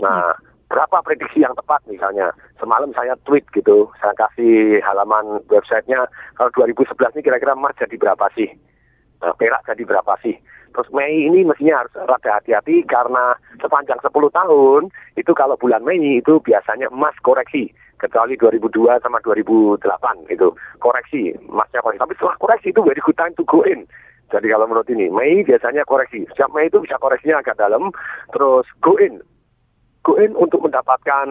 Nah, berapa prediksi yang tepat misalnya? Semalam saya tweet gitu, saya kasih halaman websitenya, kalau 2011 ini kira-kira emas jadi berapa sih? Nah, perak jadi berapa sih? Terus Mei ini mestinya harus rada hati-hati karena sepanjang 10 tahun itu kalau bulan Mei itu biasanya emas koreksi kecuali 2002 sama 2008 itu koreksi emasnya koreksi tapi setelah koreksi itu very good time to go in jadi kalau menurut ini, Mei biasanya koreksi. Setiap Mei itu bisa koreksinya agak dalam, terus go in. Go in untuk mendapatkan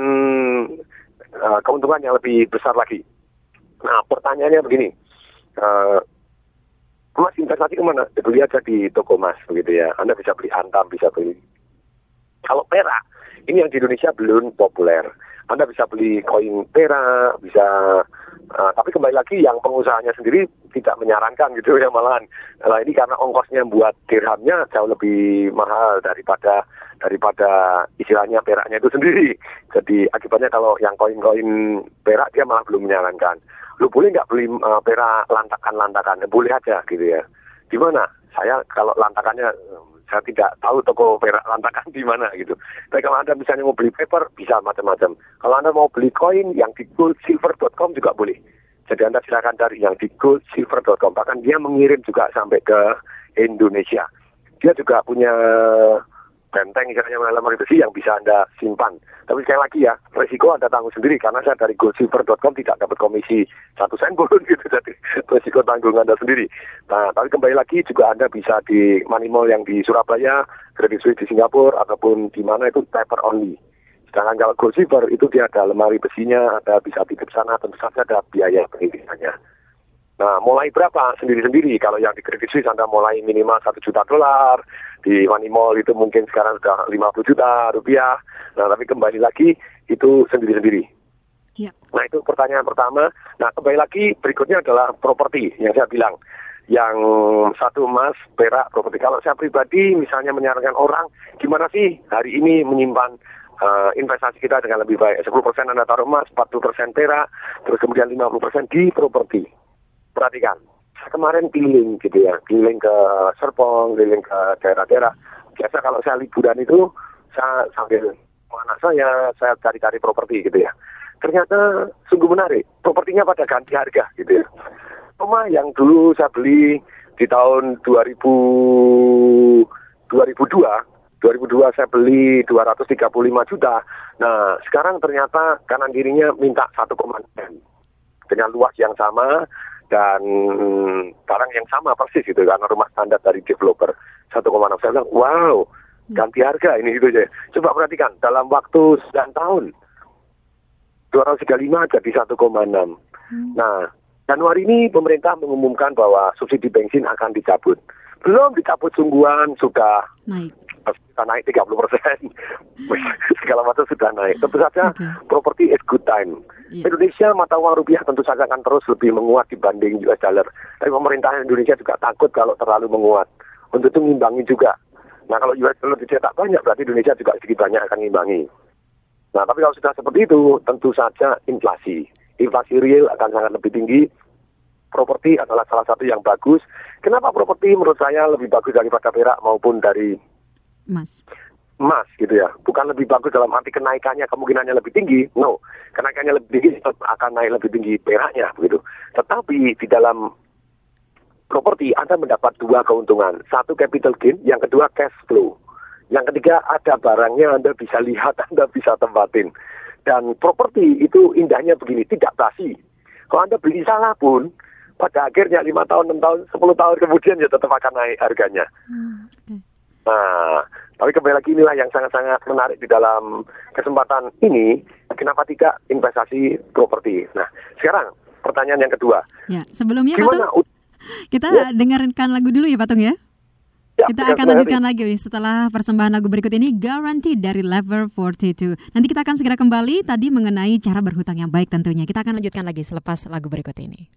uh, keuntungan yang lebih besar lagi. Nah, pertanyaannya begini. Uh, emas investasi ke mana? Beli aja di toko emas, begitu ya. Anda bisa beli antam, bisa beli. Kalau perak, ini yang di Indonesia belum populer. Anda bisa beli koin perak, bisa Uh, tapi kembali lagi yang pengusahanya sendiri tidak menyarankan gitu ya malahan. Nah ini karena ongkosnya buat dirhamnya jauh lebih mahal daripada daripada istilahnya peraknya itu sendiri. Jadi akibatnya kalau yang koin-koin perak dia malah belum menyarankan. Lu boleh nggak beli uh, perak lantakan-lantakan? Boleh aja gitu ya. Di mana? Saya kalau lantakannya saya tidak tahu toko perak lantakan di mana gitu. Tapi kalau Anda misalnya mau beli paper, bisa macam-macam. Kalau Anda mau beli koin yang di goldsilver.com juga boleh. Jadi Anda silakan cari yang di goldsilver.com. Bahkan dia mengirim juga sampai ke Indonesia. Dia juga punya benteng misalnya lemari besi yang bisa Anda simpan. Tapi sekali lagi ya, resiko Anda tanggung sendiri karena saya dari goldsilver.com tidak dapat komisi satu sen pun [LAUGHS] gitu. Jadi resiko tanggung Anda sendiri. Nah, tapi kembali lagi juga Anda bisa di Money Mall yang di Surabaya, Credit Suisse di Singapura, ataupun di mana itu paper only. Sedangkan kalau gold silver itu dia ada lemari besinya, ada bisa titip sana, tentu saja ada biaya pendidikannya. Nah, mulai berapa sendiri-sendiri? Kalau yang di Credit Suisse Anda mulai minimal satu juta dolar, di Money Mall itu mungkin sekarang sudah 50 juta rupiah. Nah, tapi kembali lagi itu sendiri-sendiri. Ya. Nah, itu pertanyaan pertama. Nah, kembali lagi berikutnya adalah properti yang saya bilang. Yang satu emas, perak, properti. Kalau saya pribadi misalnya menyarankan orang, gimana sih hari ini menyimpan uh, investasi kita dengan lebih baik. 10% Anda taruh emas, 40% perak, terus kemudian 50% di properti. Perhatikan, saya kemarin keliling gitu ya, keliling ke Serpong, keliling ke daerah-daerah. Biasa kalau saya liburan itu, saya sambil anak saya, saya cari-cari properti gitu ya. Ternyata sungguh menarik, propertinya pada ganti harga gitu ya. Rumah yang dulu saya beli di tahun 2000, 2002, 2002 saya beli 235 juta. Nah, sekarang ternyata kanan kirinya minta 1,6 dengan luas yang sama dan barang yang sama persis gitu karena rumah standar dari developer 1,6 saya bilang wow ganti harga ini gitu aja. Coba perhatikan dalam waktu 9 tahun 235 jadi 1,6 nah Januari ini pemerintah mengumumkan bahwa subsidi bensin akan dicabut. Belum dicabut sungguhan sudah naik. sudah naik 30 persen. [LAUGHS] Segala macam sudah naik. Tentu saja Okay. properti is good time Iya. Indonesia mata uang rupiah tentu saja akan terus lebih menguat dibanding US dollar. Tapi pemerintah Indonesia juga takut kalau terlalu menguat untuk itu ngimbangi juga. Nah kalau US dollar dicetak banyak berarti Indonesia juga sedikit banyak akan ngimbangi nah tapi kalau sudah seperti itu tentu saja inflasi. Inflasi real akan sangat lebih tinggi. Properti adalah salah satu yang bagus. Kenapa properti menurut saya lebih bagus daripada perak maupun dari Mas. Emas gitu ya. Bukan lebih bagus dalam arti kenaikannya kemungkinannya lebih tinggi. No, kenaikannya lebih tinggi akan naik lebih tinggi peraknya begitu. Tetapi di dalam properti Anda mendapat dua keuntungan. Satu capital gain, yang kedua cash flow. Yang ketiga ada barangnya Anda bisa lihat, [LAUGHS] Anda bisa tempatin. Dan properti itu indahnya begini, tidak basi. Kalau Anda beli salah pun, pada akhirnya lima tahun, enam tahun, 10 tahun kemudian ya tetap akan naik harganya. Nah, tapi kembali lagi inilah yang sangat-sangat menarik di dalam kesempatan ini, kenapa tidak investasi properti. Nah, sekarang pertanyaan yang kedua. Ya, sebelumnya Gimana? Patung, kita ya. dengarkan lagu dulu ya Patung ya. ya kita akan lanjutkan lagi setelah persembahan lagu berikut ini Guarantee dari Lever 42. Nanti kita akan segera kembali tadi mengenai cara berhutang yang baik tentunya. Kita akan lanjutkan lagi selepas lagu berikut ini.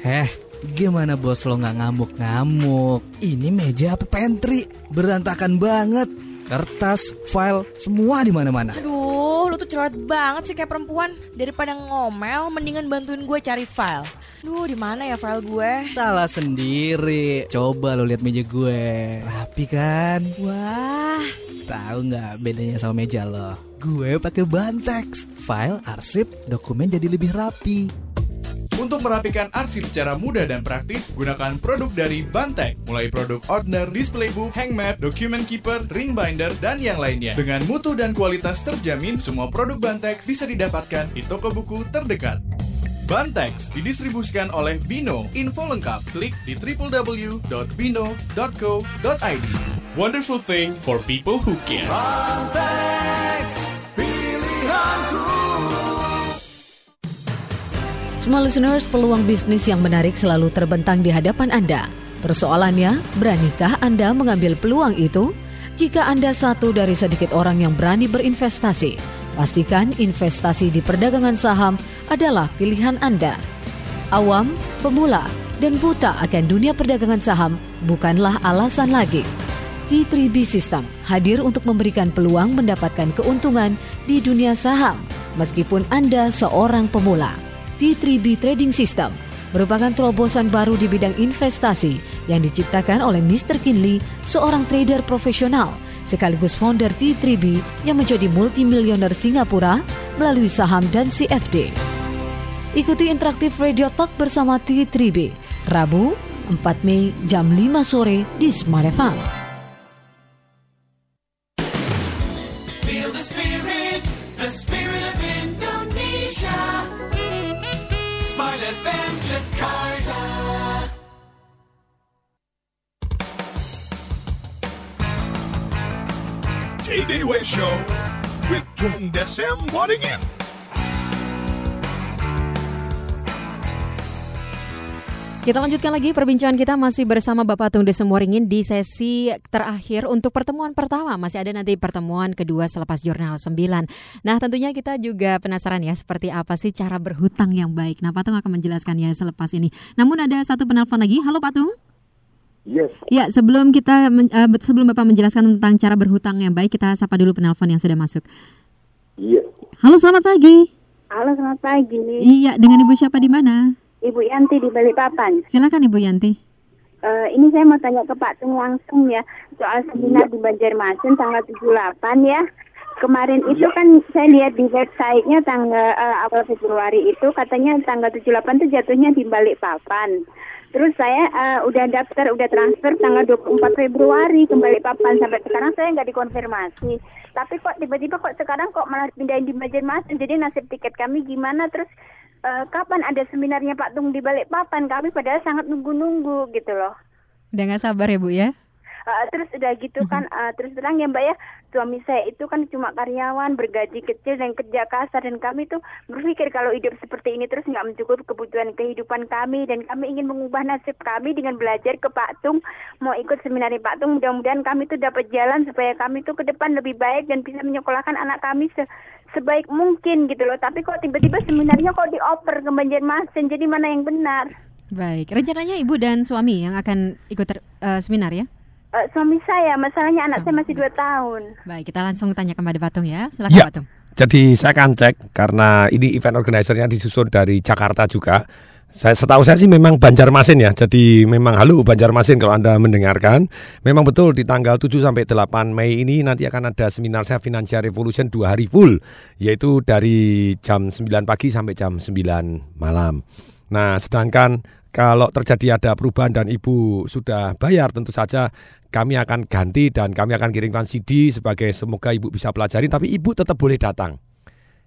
Heh, gimana bos lo nggak ngamuk-ngamuk? Ini meja apa pantry? Berantakan banget. Kertas, file, semua di mana-mana. Aduh, lo tuh cerewet banget sih kayak perempuan. Daripada ngomel, mendingan bantuin gue cari file. Duh, di mana ya file gue? Salah sendiri. Coba lo lihat meja gue. Rapi kan? Wah. Tahu nggak bedanya sama meja lo? Gue pakai bantex. File, arsip, dokumen jadi lebih rapi. Untuk merapikan arsip secara mudah dan praktis, gunakan produk dari Bantek, mulai produk Ordner, Display Book, Hangmap, Document Keeper, Ring Binder, dan yang lainnya. Dengan mutu dan kualitas terjamin, semua produk Bantek bisa didapatkan di toko buku terdekat. Bantek didistribusikan oleh Bino. Info lengkap klik di www.bino.co.id. Wonderful thing for people who care. Bantex, pilihanku. Small listeners, peluang bisnis yang menarik selalu terbentang di hadapan Anda. Persoalannya, beranikah Anda mengambil peluang itu? Jika Anda satu dari sedikit orang yang berani berinvestasi, pastikan investasi di perdagangan saham adalah pilihan Anda. Awam, pemula, dan buta akan dunia perdagangan saham bukanlah alasan lagi. T3B System hadir untuk memberikan peluang mendapatkan keuntungan di dunia saham meskipun Anda seorang pemula. T3B Trading System merupakan terobosan baru di bidang investasi yang diciptakan oleh Mr. Kinley, seorang trader profesional sekaligus founder T3B yang menjadi multimilioner Singapura melalui saham dan CFD. Ikuti interaktif Radio Talk bersama T3B, Rabu 4 Mei jam 5 sore di Smart FM. Show with Tung Desem. Kita lanjutkan lagi perbincangan kita masih bersama Bapak Tung Desem Waringin di sesi terakhir untuk pertemuan pertama. Masih ada nanti pertemuan kedua selepas jurnal 9. Nah tentunya kita juga penasaran ya seperti apa sih cara berhutang yang baik. Nah Pak Tung akan menjelaskannya selepas ini. Namun ada satu penelpon lagi. Halo Pak Tung. Yes. Ya sebelum kita eh, sebelum Bapak menjelaskan tentang cara berhutang yang baik kita sapa dulu penelpon yang sudah masuk. Iya. Halo selamat pagi. Halo, selamat pagi. Iya dengan Ibu siapa di mana? Ibu Yanti di Balikpapan. Silakan Ibu Yanti. Eh, ini saya mau tanya ke Pak Tung langsung ya soal seminar di Banjarmasin tanggal 78 ya. Kemarin itu kan saya lihat di websitenya tanggal eh, awal Februari itu katanya tanggal 78 itu jatuhnya di Balikpapan. Terus saya eh, udah daftar, udah transfer tanggal 24 Februari ke Balikpapan sampai sekarang saya nggak dikonfirmasi. Tapi kok tiba-tiba kok sekarang kok malah pindahin di Banjarmasin. Jadi nasib tiket kami gimana? Terus eh, kapan ada seminarnya Pak Tung di Balikpapan? Kami padahal sangat nunggu-nunggu gitu loh. Udah nggak sabar ya Bu ya? Uh, terus udah gitu kan uh, terus terang ya mbak ya. Suami saya itu kan cuma karyawan bergaji kecil dan kerja kasar. Dan kami tuh berpikir kalau hidup seperti ini terus nggak mencukupi kebutuhan kehidupan kami. Dan kami ingin mengubah nasib kami dengan belajar ke Pak Tung. Mau ikut seminar Pak Tung mudah-mudahan kami tuh dapat jalan supaya kami tuh ke depan lebih baik dan bisa menyekolahkan anak kami se sebaik mungkin gitu loh. Tapi kok tiba-tiba seminarnya kok dioper ke Banjarmasin? Jadi mana yang benar? Baik, rencananya Ibu dan suami yang akan ikut ter- eh, seminar ya? Eh, suami saya masalahnya anak saya masih dua tahun Baik, kita langsung tanya kepada Patung ya. Silakan Ya, Patung. jadi saya akan cek karena ini event organizer-nya disusun dari Jakarta juga. Saya setahu saya sih memang Banjarmasin ya. Jadi memang halo Banjarmasin kalau Anda mendengarkan. Memang betul di tanggal 7 sampai 8 Mei ini nanti akan ada seminar saya Financial Revolution dua hari full yaitu dari jam 9 pagi sampai jam 9 malam. Nah, sedangkan kalau terjadi ada perubahan dan Ibu sudah bayar tentu saja kami akan ganti dan kami akan kirimkan CD sebagai semoga Ibu bisa pelajari tapi Ibu tetap boleh datang.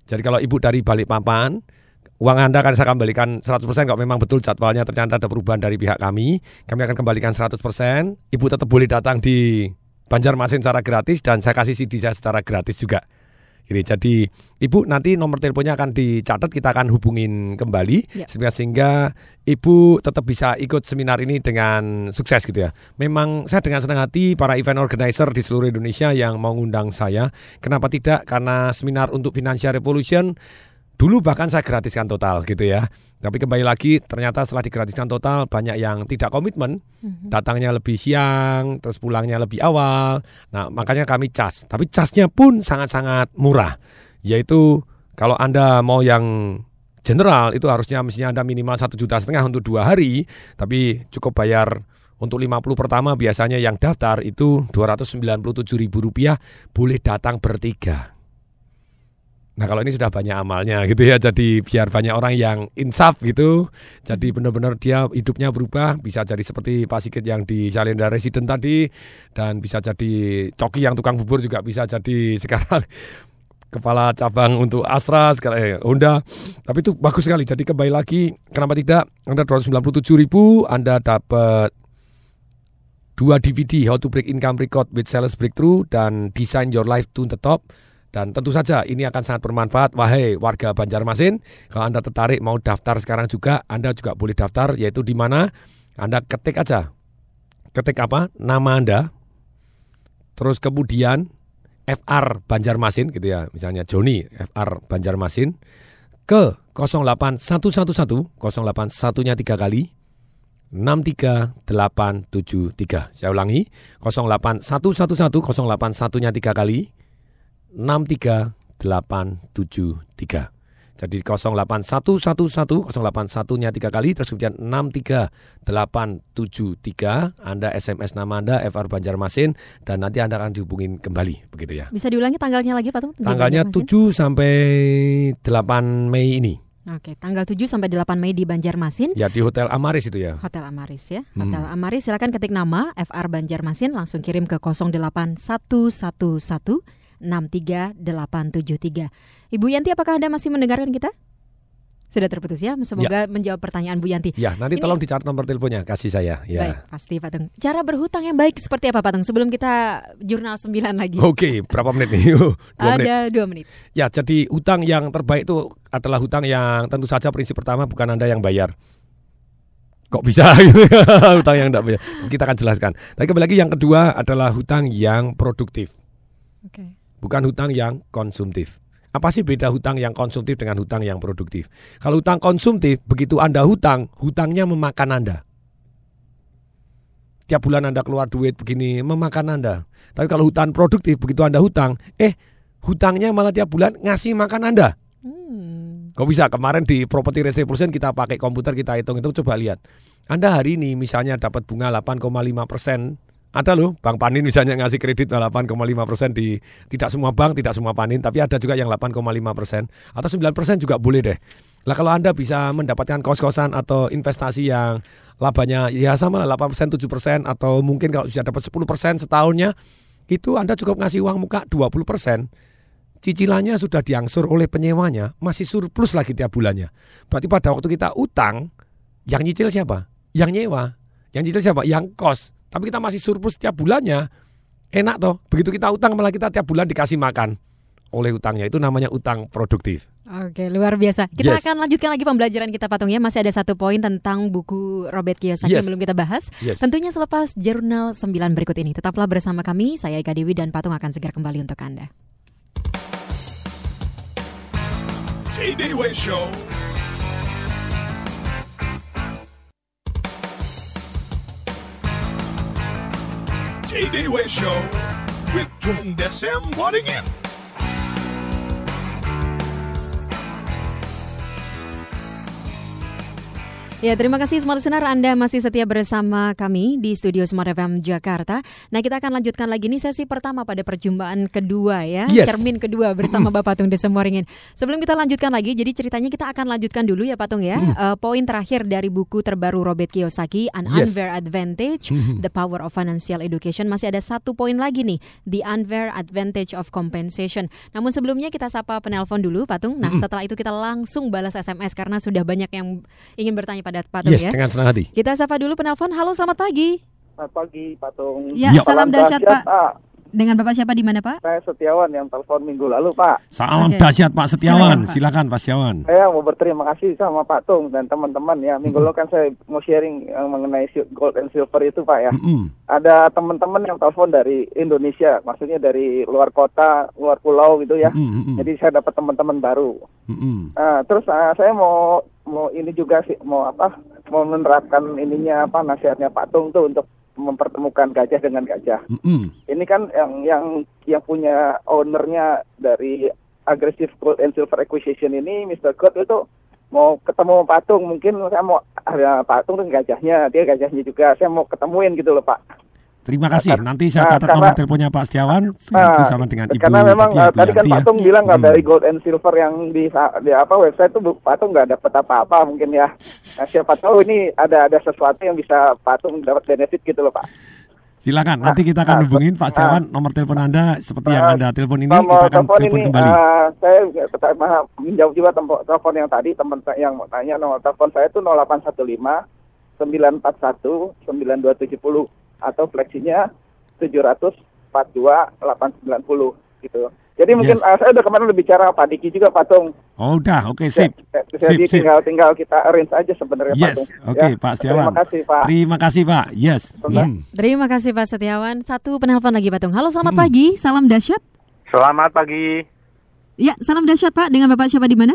Jadi kalau Ibu dari Balikpapan uang Anda akan saya kembalikan 100% kalau memang betul jadwalnya ternyata ada perubahan dari pihak kami, kami akan kembalikan 100%. Ibu tetap boleh datang di Banjarmasin secara gratis dan saya kasih CD saya secara gratis juga. Gini, jadi ibu nanti nomor teleponnya akan dicatat kita akan hubungin kembali Ya. sehingga sehingga ibu tetap bisa ikut seminar ini dengan sukses gitu ya. Memang saya dengan senang hati para event organizer di seluruh Indonesia yang mau ngundang saya. Kenapa tidak? Karena seminar untuk Financial Revolution dulu bahkan saya gratiskan total gitu ya. Tapi kembali lagi ternyata setelah digratiskan total banyak yang tidak komitmen, datangnya lebih siang, terus pulangnya lebih awal. Nah makanya kami cas. Tapi casnya pun sangat-sangat murah, yaitu kalau anda mau yang general itu harusnya mestinya anda minimal satu juta setengah untuk dua hari, tapi cukup bayar untuk 50 pertama biasanya yang daftar itu 297 ribu rupiah boleh datang bertiga. Nah kalau ini sudah banyak amalnya gitu ya, jadi biar banyak orang yang insaf gitu, jadi benar-benar dia hidupnya berubah, bisa jadi seperti Pak Sigit yang di Salenda Resident tadi, dan bisa jadi Coki yang tukang bubur juga bisa jadi [LAUGHS] sekarang kepala cabang untuk Astra, sekarang eh, Honda. Tapi itu bagus sekali, jadi kembali lagi, kenapa tidak? Anda 297 ribu, Anda dapat dua DVD How to Break Income Record with Sales Breakthrough dan Design Your Life to the Top Dan tentu saja ini akan sangat bermanfaat wahai warga Banjarmasin. Kalau Anda tertarik mau daftar sekarang juga, Anda juga boleh daftar yaitu di mana Anda ketik aja. Ketik apa? Nama Anda. Terus kemudian FR Banjarmasin gitu ya. Misalnya Joni FR Banjarmasin ke 08111 081-nya tiga kali 63873. Saya ulangi 08111 081-nya tiga kali 63873. Jadi 08111 081-nya tiga kali terus kemudian 63873 Anda SMS nama Anda FR Banjarmasin dan nanti Anda akan dihubungin kembali begitu ya. Bisa diulangi tanggalnya lagi Patung? di Tanggalnya Banjarmasin? 7 sampai 8 Mei ini. Oke, tanggal 7 sampai 8 Mei di Banjarmasin. Ya di Hotel Amaris itu ya. Hotel Amaris ya. Hmm. Hotel Amaris silakan ketik nama FR Banjarmasin langsung kirim ke 08111 63873. Ibu Yanti apakah Anda masih mendengarkan kita? Sudah terputus ya. Semoga menjawab pertanyaan Bu Yanti. Ya, nanti Ini- tolong dicatat nomor teleponnya kasih saya ya. Baik, pasti Patung. Cara berhutang yang baik seperti apa Patung? Sebelum kita jurnal 9 lagi. Oke, berapa menit nih? [LAUGHS] Dua menit. Ada dua menit. Ya, jadi hutang yang terbaik itu adalah hutang yang tentu saja prinsip pertama bukan Anda yang bayar. Kok bisa [LAUGHS] hutang yang tidak bayar? Kita akan jelaskan. Tapi kembali lagi yang kedua adalah hutang yang produktif. Oke. Bukan hutang yang konsumtif. Apa sih beda hutang yang konsumtif dengan hutang yang produktif? Kalau hutang konsumtif, begitu Anda hutang, hutangnya memakan Anda. Tiap bulan Anda keluar duit begini, memakan Anda. Tapi kalau hutang produktif, begitu Anda hutang, eh hutangnya malah tiap bulan ngasih makan Anda. Kok bisa? Kemarin di Property Risk Revolution kita pakai komputer, kita hitung-hitung, coba lihat. Anda hari ini misalnya dapat bunga 8,5 persen, ada loh Bank Panin misalnya ngasih kredit 8,5 persen di tidak semua bank, tidak semua Panin, tapi ada juga yang 8,5 persen atau 9 persen juga boleh deh. Lah kalau Anda bisa mendapatkan kos-kosan atau investasi yang labanya ya sama lah 8 persen, 7 persen atau mungkin kalau sudah dapat 10 persen setahunnya, itu Anda cukup ngasih uang muka 20 persen. Cicilannya sudah diangsur oleh penyewanya, masih surplus lagi tiap bulannya. Berarti pada waktu kita utang, yang nyicil siapa? Yang nyewa. Yang nyicil siapa? Yang kos. Tapi kita masih surplus tiap bulannya. Enak toh. Begitu kita utang malah kita tiap bulan dikasih makan oleh utangnya. Itu namanya utang produktif. Oke, luar biasa. Kita Yes. akan lanjutkan lagi pembelajaran kita Patung ya. Masih ada satu poin tentang buku Robert Kiyosaki Yes. yang belum kita bahas. Yes. Tentunya selepas jurnal 9 berikut ini. Tetaplah bersama kami. Saya Eka Dewi dan Patung akan segera kembali untuk Anda. TDW Show. TDW Show with Jung Desem Waddingin. Ya, terima kasih semua listener Anda masih setia bersama kami di Studio Smart FM Jakarta. Nah, kita akan lanjutkan lagi nih sesi pertama pada perjumpaan kedua ya, Yes. cermin kedua bersama Bapak Patung Desem Waringin. Sebelum kita lanjutkan lagi, jadi ceritanya kita akan lanjutkan dulu ya Patung ya. Hmm. Eh, poin terakhir dari buku terbaru Robert Kiyosaki, An Yes. Unfair Advantage, Mhm. The Power of Financial Education. Masih ada satu poin lagi nih, The Unfair Advantage of Compensation. Namun sebelumnya kita sapa penelpon dulu Patung. Nah, Mhm. setelah itu kita langsung balas SMS karena sudah banyak yang ingin bertanya pada Patung Yes, ya. dengan senang hati. Kita sapa dulu penelpon. Halo, selamat pagi. Selamat pagi, Patung. Ya, salam dahsyat, Pak. Dengan Bapak siapa di mana, Pak? Saya Setiawan yang telepon minggu lalu, Pak. Salam Oke. dahsyat Pak Silakan, Setiawan. Pak. Silakan Pak Setiawan. Saya mau berterima kasih sama Pak Tung dan teman-teman ya. Minggu lalu kan saya mau sharing yang mengenai sil- gold and silver itu, Pak ya. Mm-mm. Ada teman-teman yang telepon dari Indonesia, maksudnya dari luar kota, luar pulau gitu ya. Mm-mm. Jadi saya dapat teman-teman baru. Mm-mm. Nah, terus ah, saya mau mau ini juga sih mau apa? Mau menerapkan ininya apa nasihatnya Pak Tung tuh untuk mempertemukan gajah dengan gajah. Mm-mm. Ini kan yang yang yang punya ownernya dari Aggressive Gold and Silver Acquisition ini, Mr. Gold itu mau ketemu patung, mungkin saya mau ada patung dengan gajahnya, dia gajahnya juga, saya mau ketemuin gitu loh Pak. Terima kasih. Nanti saya Nah, catat karena- nomor teleponnya Pak Setiawan. Itu sama dengan Ibu karena memang tadi, uh, Ibu tadi kan ya. patung bilang nggak Hmm. dari gold and silver yang di, di apa website tuh Bu- patung nggak dapat apa-apa mungkin ya. Nah, siapa tahu ini ada ada sesuatu yang bisa patung dapat benefit gitu loh Pak. Silakan. Nanti kita akan hubungin Pak Setiawan. Nomor telepon Anda seperti yang Anda telepon ini kita akan telepon ini, kembali. uh, saya pertama menjawab juga telepon yang tadi teman saya yang mau tanya nomor telepon saya itu 0815 941 9270 atau fleksinya 742 890 gitu. Jadi mungkin Yes. uh, saya udah kemarin udah bicara Pak Diki juga Patung. Oh udah, oke sip. Jadi Sip, sip. tinggal tinggal kita arrange aja sebenarnya Yes, Patung. oke Ya, Pak Setiawan. Terima kasih Pak. Terima kasih Pak. Yes. Hmm. Terima kasih Pak Setiawan. Satu penelpon lagi Patung. Halo, selamat Hmm. pagi. Salam dahsyat. Selamat pagi Ya, salam dahsyat Pak. Dengan Bapak siapa di mana?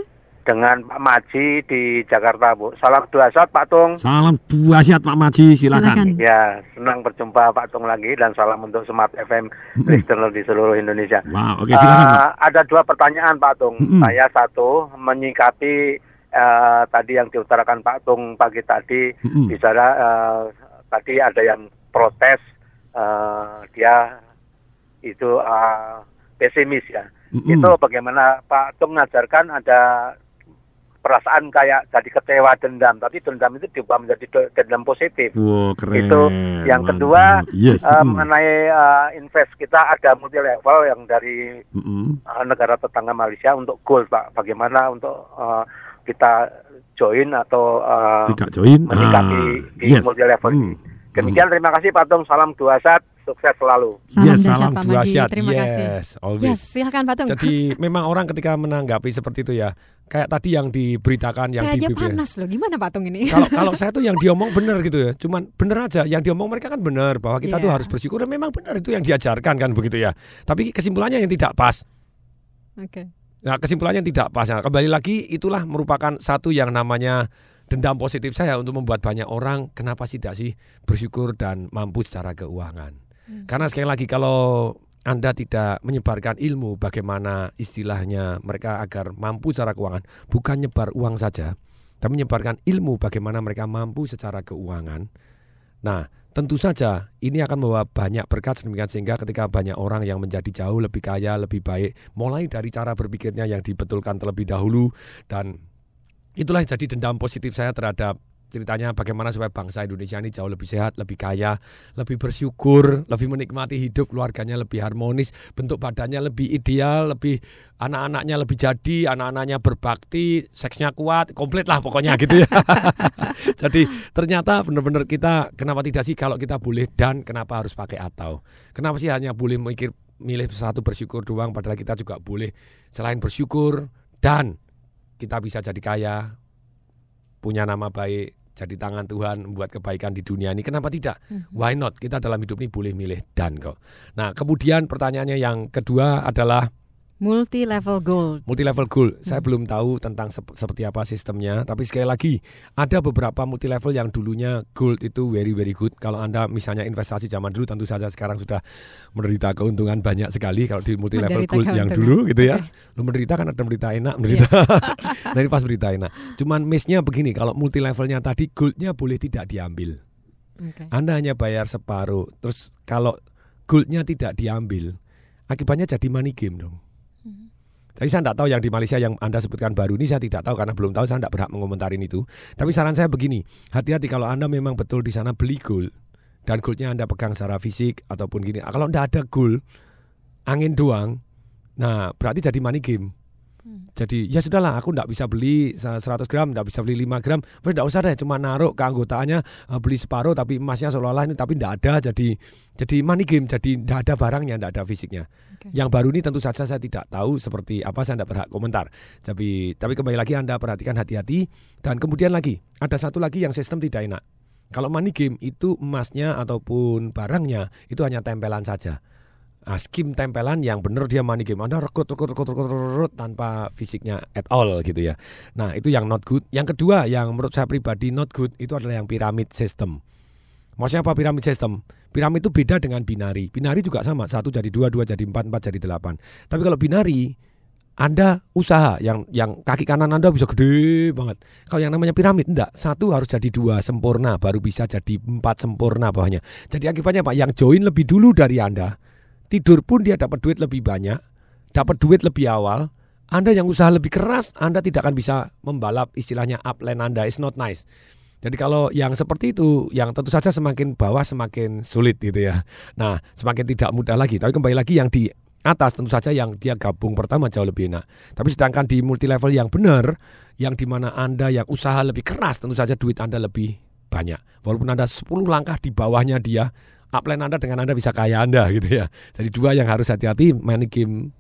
Dengan Pak Maji di Jakarta, Bu. Salam dua saat Pak Tung. Salam buasiat Pak Maji, silakan. Ya, senang berjumpa Pak Tung lagi dan salam untuk Smart FM listener di seluruh Indonesia. Wow, oke silakan Eh, Pak. ada dua pertanyaan Pak Tung. Mm-mm. Saya satu menyikapi eh, tadi yang diutarakan Pak Tung pagi tadi, Mm-mm. bicara eh, tadi ada yang protes eh, dia itu eh, pesimis ya. Mm-mm. Itu bagaimana Pak Tung mengajarkan ada perasaan kayak jadi kecewa dendam, tapi dendam itu diubah menjadi de- dendam positif. Wow, keren. Itu yang kedua Yes. mm. mengenai eh, invest kita ada multi level yang dari Mm-mm. eh, negara tetangga Malaysia untuk gold Pak. Bagaimana untuk eh, kita join atau eh, Tidak join. Ah, di yes. multi level. Mm. Demikian terima kasih Pak Tung. Salam dua saat, sukses selalu. Salam yes, dahsyat salam Pak dua Maji. syat. Terima yes, kasih. always. Yes, silakan Patung. Jadi [LAUGHS] memang orang ketika menanggapi seperti itu ya, kayak tadi yang diberitakan yang Saya di aja BBM. panas loh. Gimana Patung ini? Kalau kalau [LAUGHS] saya tuh yang diomong benar gitu ya, cuman benar aja. Yang diomong mereka kan benar bahwa kita tuh Iya. harus bersyukur. Dan memang benar itu yang diajarkan kan begitu ya. Tapi kesimpulannya yang tidak pas. Oke. Nah, kesimpulannya yang tidak pas. Nah, kembali lagi itulah merupakan satu yang namanya dendam positif saya untuk membuat banyak orang kenapa sih tidak sih bersyukur dan mampu secara keuangan. Karena sekali lagi kalau Anda tidak menyebarkan ilmu bagaimana istilahnya mereka agar mampu secara keuangan, bukan nyebar uang saja, tapi menyebarkan ilmu bagaimana mereka mampu secara keuangan. Nah, tentu saja ini akan membawa banyak berkat sedemikian sehingga ketika banyak orang yang menjadi jauh lebih kaya, lebih baik, mulai dari cara berpikirnya yang dibetulkan terlebih dahulu dan itulah yang jadi dendam positif saya terhadap ceritanya bagaimana supaya bangsa Indonesia ini jauh lebih sehat, lebih kaya, lebih bersyukur, lebih menikmati hidup, keluarganya lebih harmonis, bentuk badannya lebih ideal, lebih anak-anaknya lebih jadi, anak-anaknya berbakti, seksnya kuat, komplit lah pokoknya gitu ya. [LAUGHS] Jadi ternyata benar-benar kita kenapa tidak sih kalau kita boleh dan kenapa harus pakai atau? Kenapa sih hanya boleh mikir milih satu bersyukur doang padahal kita juga boleh selain bersyukur dan kita bisa jadi kaya, punya nama baik, jadi tangan Tuhan membuat kebaikan di dunia ini. Kenapa tidak? Why not? Kita dalam hidup ini boleh milih dan kok. Nah, kemudian pertanyaannya yang kedua adalah Multi level gold. multi level goal. Saya belum tahu tentang sep- seperti apa sistemnya, tapi sekali lagi ada beberapa multi level yang dulunya gold itu very very good. Kalau Anda misalnya investasi zaman dulu tentu saja sekarang sudah menderita keuntungan banyak sekali kalau di multi level Menderita gold yang dulu gitu ya. Lu menderita kan ada menderita enak, [LAUGHS] menderita. nah ini pas berita enak. Cuman miss-nya begini, kalau multi levelnya tadi goldnya boleh tidak diambil. Oke. Anda hanya bayar separuh. Terus kalau goldnya tidak diambil, akibatnya jadi money game dong. Tapi saya tidak tahu yang di Malaysia yang Anda sebutkan baru ini saya tidak tahu karena belum tahu saya tidak berhak mengomentarin itu. Tapi saran saya begini, hati-hati kalau Anda memang betul di sana beli gold dan goldnya Anda pegang secara fisik ataupun gini. Kalau tidak ada gold, angin doang, nah berarti jadi money game. Jadi ya sudahlah aku tidak bisa beli 100 gram, tidak bisa beli 5 gram, wes tidak usah deh, cuma naruh keanggotaannya eh, beli separuh tapi emasnya seolah-olah ini tapi tidak ada jadi jadi money game, jadi tidak ada barangnya, tidak ada fisiknya. Yang baru ini tentu saja saya tidak tahu seperti apa saya tidak berhak komentar. Tapi tapi kembali lagi Anda perhatikan hati-hati dan kemudian lagi ada satu lagi yang sistem tidak enak. Kalau money game itu emasnya ataupun barangnya itu hanya tempelan saja. Nah, skim tempelan yang benar dia money game. Anda rekrut, rekrut, rekrut, rekrut, rekrut, rekrut tanpa fisiknya at all gitu ya. Nah itu yang not good. Yang kedua yang menurut saya pribadi not good itu adalah yang piramid system. Maksudnya apa piramid system? Piramid itu beda dengan binari. Binari juga sama, satu jadi dua, dua jadi empat, empat jadi delapan. Tapi kalau binari, anda usaha yang yang kaki kanan Anda bisa gede banget. Kalau yang namanya piramid enggak, satu harus jadi dua sempurna baru bisa jadi empat sempurna bawahnya. Jadi akibatnya Pak, yang join lebih dulu dari Anda, tidur pun dia dapat duit lebih banyak, dapat duit lebih awal. Anda yang usaha lebih keras, Anda tidak akan bisa membalap istilahnya upline Anda is not nice. Jadi kalau yang seperti itu, yang tentu saja semakin bawah semakin sulit gitu ya. Nah, semakin tidak mudah lagi. Tapi kembali lagi yang di atas tentu saja yang dia gabung pertama jauh lebih enak. Tapi sedangkan di multi level yang benar, yang di mana Anda yang usaha lebih keras, tentu saja duit Anda lebih banyak. Walaupun Anda 10 langkah di bawahnya dia, upline Anda dengan Anda bisa kaya Anda [LAUGHS] gitu ya. Jadi dua yang harus hati-hati, money game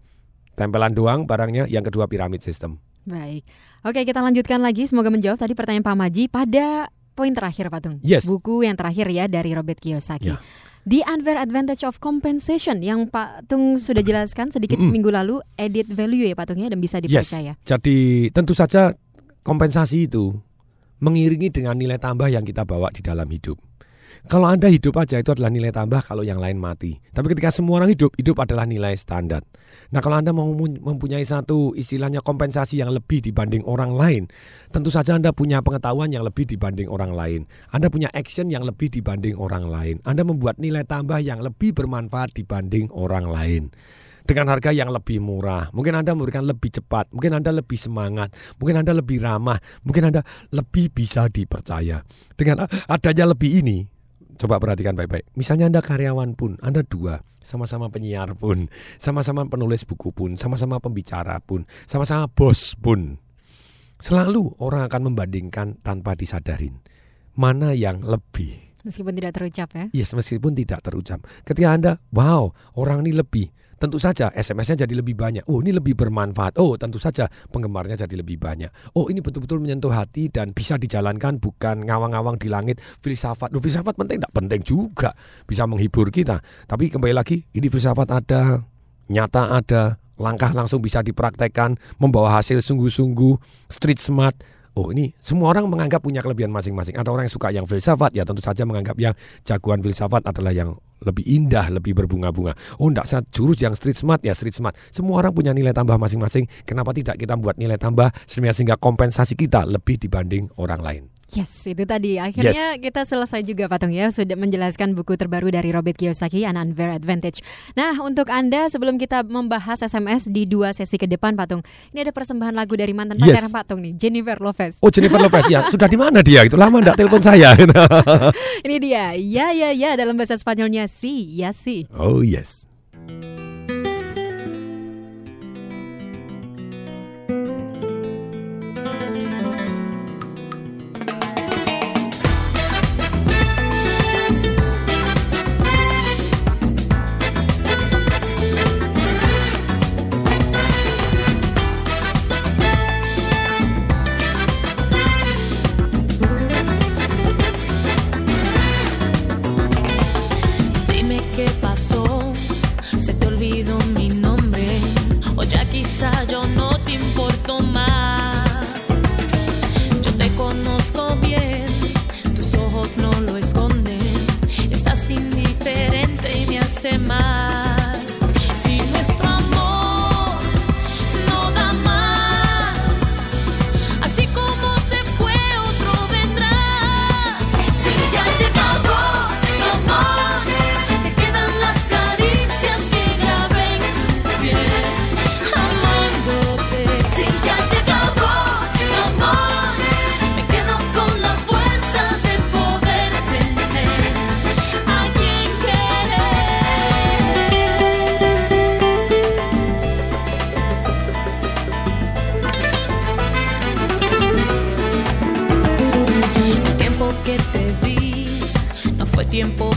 tempelan doang barangnya, yang kedua piramid system. Baik. Oke, kita lanjutkan lagi. Semoga menjawab tadi pertanyaan Pak Maji pada poin terakhir Pak Tung. Yes. Buku yang terakhir ya dari Robert Kiyosaki. Ya. The Unfair Advantage of Compensation yang Pak Tung sudah jelaskan sedikit Mm-mm. minggu lalu, edit value ya Pak Tung ya dan bisa Yes. dipercaya. Jadi tentu saja kompensasi itu mengiringi dengan nilai tambah yang kita bawa di dalam hidup. Kalau Anda hidup aja itu adalah nilai tambah kalau yang lain mati. Tapi ketika semua orang hidup, hidup adalah nilai standar. Nah kalau Anda mau mempunyai satu istilahnya kompensasi yang lebih dibanding orang lain, tentu saja Anda punya pengetahuan yang lebih dibanding orang lain. Anda punya action yang lebih dibanding orang lain. Anda membuat nilai tambah yang lebih bermanfaat dibanding orang lain dengan harga yang lebih murah. Mungkin Anda memberikan lebih cepat, mungkin Anda lebih semangat, mungkin Anda lebih ramah, mungkin Anda lebih bisa dipercaya. Dengan adanya lebih ini, coba perhatikan baik-baik. Misalnya Anda karyawan pun, Anda dua, sama-sama penyiar pun, sama-sama penulis buku pun, sama-sama pembicara pun, sama-sama bos pun. Selalu orang akan membandingkan tanpa disadarin. Mana yang lebih? Meskipun tidak terucap ya. Yes, meskipun tidak terucap. Ketika Anda, wow, orang ini lebih. Tentu saja SMS-nya jadi lebih banyak. Oh, ini lebih bermanfaat. Oh, tentu saja penggemarnya jadi lebih banyak. Oh, ini betul-betul menyentuh hati dan bisa dijalankan bukan ngawang-ngawang di langit. Filsafat, Loh, filsafat penting, tidak penting juga. Bisa menghibur kita. Tapi kembali lagi, ini filsafat ada, nyata ada, langkah langsung bisa dipraktekkan, membawa hasil sungguh-sungguh, street smart. Oh ini semua orang menganggap punya kelebihan masing-masing. Ada orang yang suka yang filsafat, ya tentu saja menganggap yang jagoan filsafat adalah yang lebih indah, lebih berbunga-bunga. Oh enggak, saya jurus yang street smart, ya street smart. Semua orang punya nilai tambah masing-masing. Kenapa tidak kita buat nilai tambah sehingga kompensasi kita lebih dibanding orang lain? Yes, itu tadi. Akhirnya kita selesai juga Patung ya sudah menjelaskan buku terbaru dari Robert Kiyosaki, An Unfair Advantage. Nah, untuk Anda sebelum kita membahas SMS di dua sesi ke depan Patung, ini ada persembahan lagu dari mantan Yes. pacaran Patung nih, Jennifer Lopez. Oh Jennifer Lopez ya, [LAUGHS] sudah di mana dia? Itu lama enggak telepon saya. ini dia. Ya ya ya dalam bahasa Spanyolnya si, ya si. oh yes. Tiempo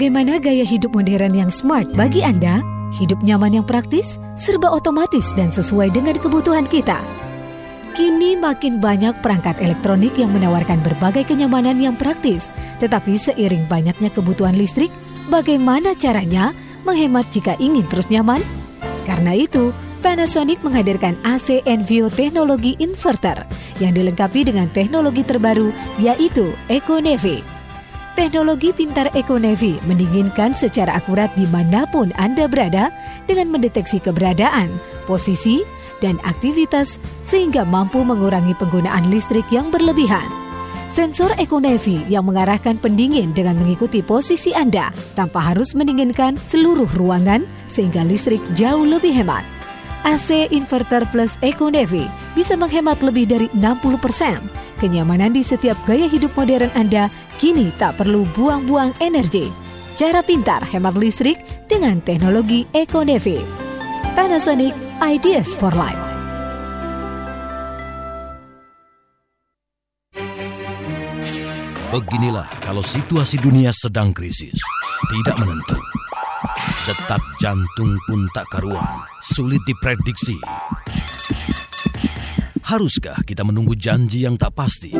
Bagaimana gaya hidup modern yang smart bagi Anda? Hidup nyaman yang praktis, serba otomatis dan sesuai dengan kebutuhan kita. Kini makin banyak perangkat elektronik yang menawarkan berbagai kenyamanan yang praktis, tetapi seiring banyaknya kebutuhan listrik, bagaimana caranya menghemat jika ingin terus nyaman? Karena itu, Panasonic menghadirkan AC Envio teknologi inverter yang dilengkapi dengan teknologi terbaru yaitu EcoNevi. Teknologi pintar EcoNevi mendinginkan secara akurat di mana pun Anda berada dengan mendeteksi keberadaan, posisi, dan aktivitas sehingga mampu mengurangi penggunaan listrik yang berlebihan. Sensor EcoNevi yang mengarahkan pendingin dengan mengikuti posisi Anda tanpa harus mendinginkan seluruh ruangan sehingga listrik jauh lebih hemat. AC Inverter Plus EcoNevi bisa menghemat lebih dari 60%. Kenyamanan di setiap gaya hidup modern Anda kini tak perlu buang-buang energi. Cara pintar hemat listrik dengan teknologi EcoNevi. Panasonic Ideas for Life. Beginilah kalau situasi dunia sedang krisis, tidak menentu. Detak jantung pun tak karuan, sulit diprediksi. Haruskah kita menunggu janji yang tak pasti?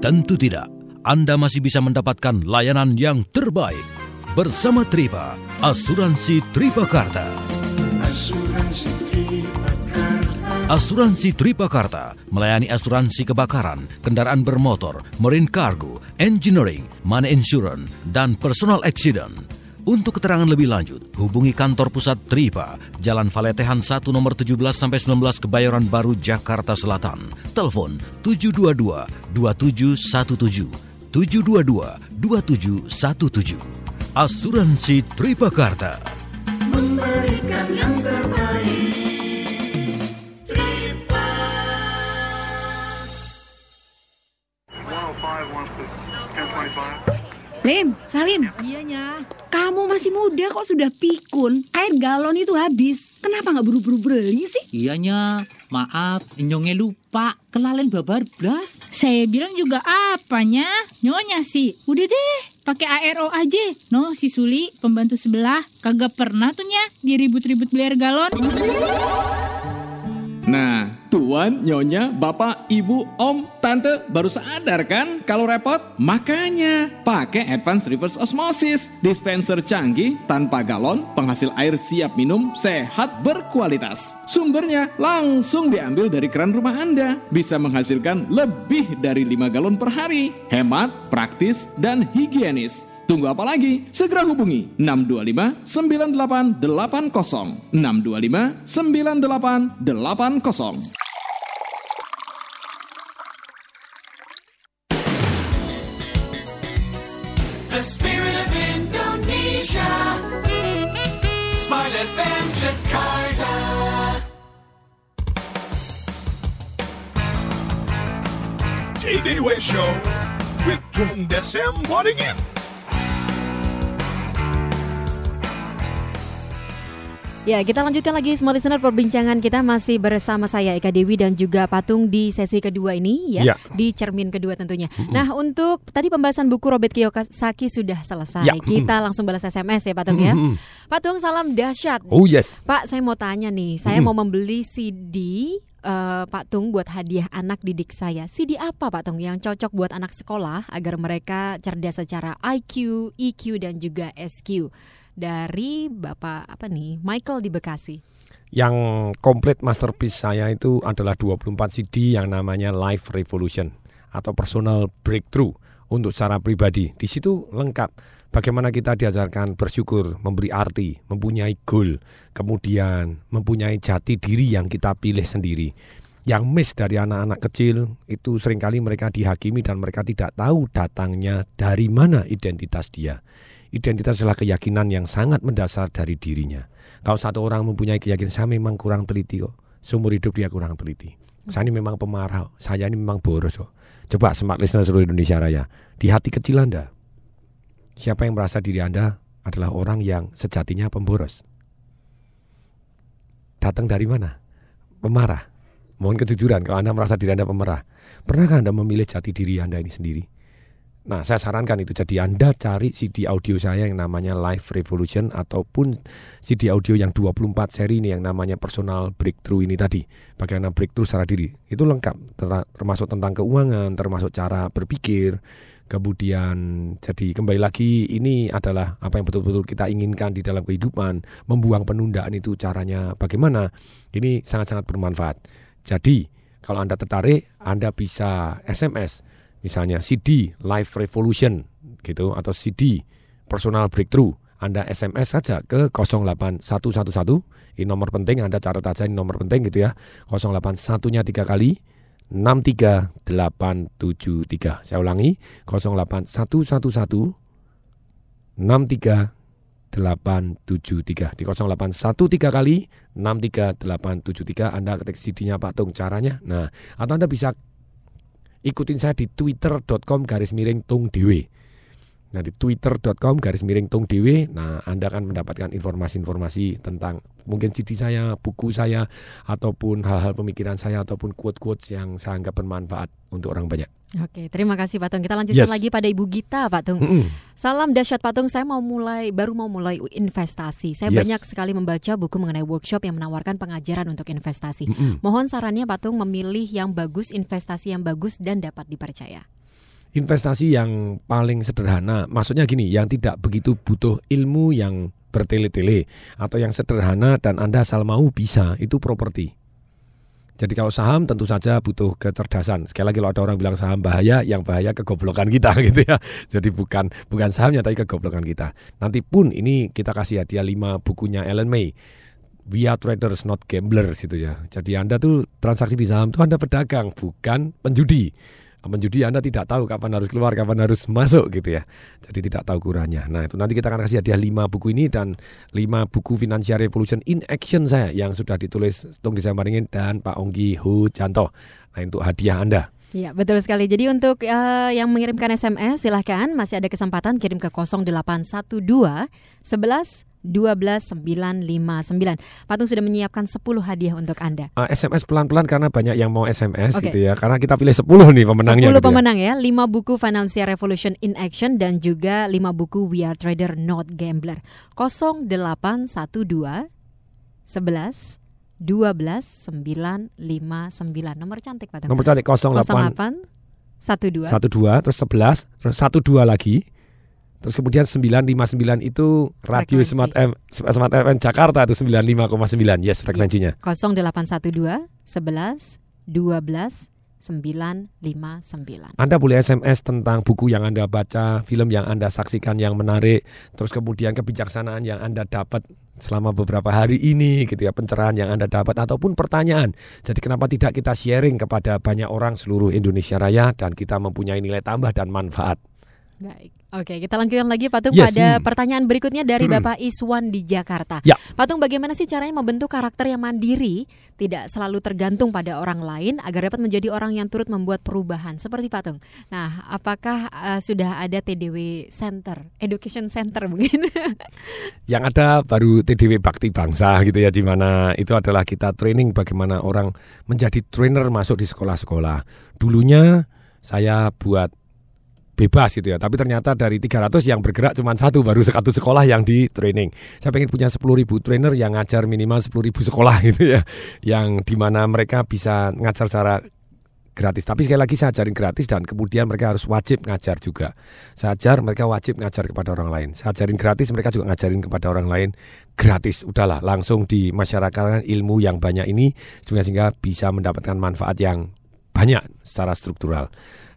Tentu tidak. Anda masih bisa mendapatkan layanan yang terbaik bersama Tripa, Asuransi Tripakarta. Asuransi Asuransi Tripakarta melayani asuransi kebakaran, kendaraan bermotor, marine cargo, engineering, money insurance, dan personal accident. Untuk keterangan lebih lanjut, hubungi kantor pusat Tripa, Jalan Valetehan 1 nomor 17 sampai 19 Kebayoran Baru, Jakarta Selatan. Telepon 722 2717 722 2717. Asuransi Tripakarta. Lim, Salim. Iyanya. Kamu masih muda kok sudah pikun. Air galon itu habis. Kenapa nggak buru-buru beli sih? Iyanya, maaf, nyonge lupa, kelalen babar blas. Saya bilang juga apanya? Nyonya sih. Udah deh, pakai ARO aja. No, si Suli, pembantu sebelah, kagak pernah tuh nya diribut-ribut beli air galon. Nah, tuan, nyonya, bapak, ibu, om, tante baru sadar kan kalau repot? Makanya pakai Advanced Reverse Osmosis, dispenser canggih tanpa galon, penghasil air siap minum, sehat berkualitas. Sumbernya langsung diambil dari keran rumah Anda, bisa menghasilkan lebih dari 5 galon per hari. Hemat, praktis, dan higienis. Tunggu apa lagi? Segera hubungi 625 9880 625 9880 The spirit of Indonesia. Smart FM Jakarta. TDW Show with Tung Desem Waddingin. Ya, kita lanjutkan lagi semua listener perbincangan kita masih bersama saya Eka Dewi dan juga Patung di sesi kedua ini ya, Ya. di cermin kedua tentunya. Nah, untuk tadi pembahasan buku Robert Kiyosaki sudah selesai. Ya. Kita langsung balas SMS ya Patung ya. Mhm. Patung salam dahsyat. Oh, yes. Pak, saya mau tanya nih, saya Mhm. mau membeli CD eh, Pak Tung buat hadiah anak didik saya. CD apa Pak Tung yang cocok buat anak sekolah agar mereka cerdas secara IQ, EQ dan juga SQ? Dari Bapak apa nih? Michael di Bekasi. Yang komplit masterpiece saya itu adalah 24 CD yang namanya Life Revolution atau Personal Breakthrough untuk secara pribadi. Di situ lengkap bagaimana kita diajarkan bersyukur, memberi arti, mempunyai goal, kemudian mempunyai jati diri yang kita pilih sendiri. Yang miss dari anak-anak kecil itu sering kali mereka dihakimi dan mereka tidak tahu datangnya dari mana identitas dia. Identitas adalah keyakinan yang sangat mendasar dari dirinya. Kalau satu orang mempunyai keyakinan saya memang kurang teliti kok, seumur hidup dia kurang teliti. Saya ini memang pemarah, saya ini memang boros kok. Coba smart listener seluruh Indonesia Raya, di hati kecil Anda, siapa yang merasa diri Anda adalah orang yang sejatinya pemboros? Datang dari mana? Pemarah. mohon kejujuran kalau Anda merasa diri Anda pemerah. Pernahkah Anda memilih jati diri Anda ini sendiri? Nah, saya sarankan itu. Jadi Anda cari CD audio saya yang namanya Live Revolution ataupun CD audio yang 24 seri ini yang namanya Personal Breakthrough ini tadi. Bagaimana breakthrough secara diri. Itu lengkap, ter- termasuk tentang keuangan, termasuk cara berpikir. Kemudian jadi kembali lagi ini adalah apa yang betul-betul kita inginkan di dalam kehidupan. Membuang penundaan itu caranya bagaimana. Ini sangat-sangat bermanfaat. Jadi kalau Anda tertarik, Anda bisa SMS misalnya CD Live Revolution gitu atau CD Personal Breakthrough. Anda SMS saja ke 08111. Ini nomor penting, Anda catat aja ini nomor penting gitu ya. 081-nya tiga kali 63873. Saya ulangi 08111 63873 di 081 kali 63873 Anda ketik CD-nya Pak Tung caranya. Nah, atau Anda bisa ikutin saya di twitter.com garis miring tung dewe. Nah di twitter.com garis miring tung dewe, nah Anda akan mendapatkan informasi-informasi tentang mungkin CD saya, buku saya, ataupun hal-hal pemikiran saya, ataupun quote-quotes yang saya anggap bermanfaat untuk orang banyak. Oke, terima kasih Pak Tung. Kita lanjutkan Yes. lagi pada Ibu Gita, Pak Tung. Mm-mm. Salam dahsyat Pak Tung, saya mau mulai baru mau mulai investasi. Saya Yes. banyak sekali membaca buku mengenai workshop yang menawarkan pengajaran untuk investasi. Mm-mm. Mohon sarannya Pak Tung memilih yang bagus, investasi yang bagus dan dapat dipercaya. Investasi yang paling sederhana, maksudnya gini, yang tidak begitu butuh ilmu yang bertele-tele atau yang sederhana dan Anda asal mau bisa, itu properti. Jadi kalau saham tentu saja butuh kecerdasan. Sekali lagi kalau ada orang bilang saham bahaya, yang bahaya kegoblokan kita [LAUGHS] gitu ya. Jadi bukan bukan sahamnya tapi kegoblokan kita. Nanti pun ini kita kasih hadiah 5 bukunya Ellen May. We are traders not gamblers gitu ya. Jadi Anda tuh transaksi di saham tuh Anda pedagang, bukan penjudi. Menjudi Anda tidak tahu kapan harus keluar, kapan harus masuk gitu ya. Jadi tidak tahu kurangnya. Nah, itu nanti kita akan kasih hadiah 5 buku ini dan 5 buku Financial Revolution in Action saya yang sudah ditulis Tung Desamparingin dan Pak Onggi Hujanto. Nah, untuk hadiah Anda. Iya, betul sekali. Jadi untuk eh, yang mengirimkan SMS silahkan masih ada kesempatan kirim ke 0812 11 12 959. Patung sudah menyiapkan 10 hadiah untuk Anda. Uh, SMS pelan-pelan karena banyak yang mau SMS Oke. gitu ya. Karena kita pilih 10 nih pemenangnya 10 gitu ya. pemenang ya, 5 buku Financial Revolution in Action dan juga 5 buku We Are Trader Not Gambler. 0812 11 12 959. Nomor cantik Pak Tung. Nomor cantik 08 08 12 12 terus 11 terus 12 lagi terus kemudian 959 itu radio Frekuensi. Smart M Smart FM Jakarta itu 95,9 yes frekuensinya 0812 11 12 959. Anda boleh SMS tentang buku yang Anda baca, film yang Anda saksikan yang menarik, terus kemudian kebijaksanaan yang Anda dapat selama beberapa hari ini gitu ya, pencerahan yang Anda dapat ataupun pertanyaan. Jadi kenapa tidak kita sharing kepada banyak orang seluruh Indonesia Raya dan kita mempunyai nilai tambah dan manfaat. Baik. Oke, kita lanjutkan lagi Patung Yes, pada hmm. pertanyaan berikutnya dari Hmm. Bapak Iswan di Jakarta. Ya. Patung bagaimana sih caranya membentuk karakter yang mandiri, tidak selalu tergantung pada orang lain agar dapat menjadi orang yang turut membuat perubahan seperti Patung. Nah, apakah eh, sudah ada TDW Center, Education Center mungkin? [LAUGHS] Yang ada baru TDW Bakti Bangsa gitu ya di mana itu adalah kita training bagaimana orang menjadi trainer masuk di sekolah-sekolah. Dulunya saya buat bebas gitu ya, tapi ternyata dari 300 yang bergerak cuma satu baru satu sekolah yang di training. Saya pengen punya 10.000 trainer yang ngajar minimal 10.000 sekolah [LAUGHS] gitu ya, yang di mana mereka bisa ngajar secara gratis. Tapi sekali lagi saya ajarin gratis dan kemudian mereka harus wajib ngajar juga. Saya ajar mereka wajib ngajar kepada orang lain. Saya ajarin gratis mereka juga ngajarin kepada orang lain gratis. Udahlah langsung di masyarakat ilmu yang banyak ini sehingga sehingga bisa mendapatkan manfaat yang banyak secara struktural.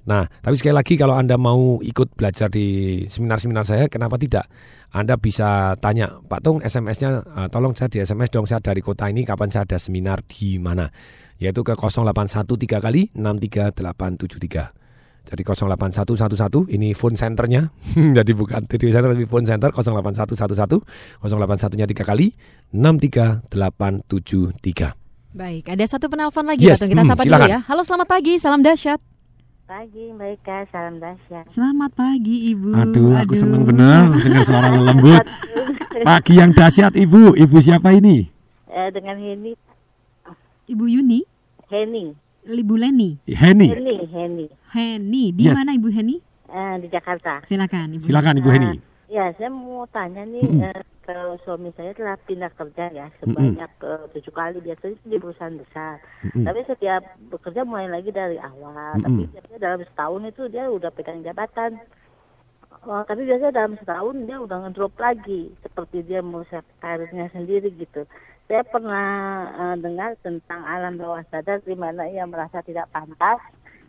Nah, tapi sekali lagi kalau Anda mau ikut belajar di seminar-seminar saya, kenapa tidak? Anda bisa tanya, Pak Tung SMS-nya, eh, tolong saya di SMS dong, saya dari kota ini, kapan saya ada seminar di mana? Yaitu ke 0813 kali 63873. Jadi 08111 ini phone centernya. [LAUGHS] Jadi bukan TDW center tapi phone center 08111 081-nya 3 kali 63873. Baik, ada satu penelpon lagi Yes, Patung. Kita hmm, sapa silakan. dulu ya. Halo, selamat pagi. Salam dahsyat. Pagi Mbak Ika, salam dahsyat. Selamat pagi, Ibu. Aduh, aku seneng bener dengar suara [LAUGHS] lembut. Pagi yang dahsyat Ibu. Ibu siapa ini? Eh, dengan ini Ibu Yuni. Heni. Ibu Leni. Heni. Heni, Heni. Heni, di Yes. mana Ibu Heni? Eh, di Jakarta. Silakan Ibu. Silakan Ibu Heni. Ya, saya mau tanya nih, Mm-mm. eh, kalau suami saya telah pindah kerja ya sebanyak eh, tujuh kali biasanya di perusahaan besar. Mm-mm. Tapi setiap bekerja mulai lagi dari awal. Mm-mm. Tapi biasanya dalam setahun itu dia udah pegang jabatan. Oh, tapi biasanya dalam setahun dia udah ngedrop lagi, seperti dia mau karirnya sendiri gitu. Saya pernah eh, dengar tentang alam bawah sadar di mana ia merasa tidak pantas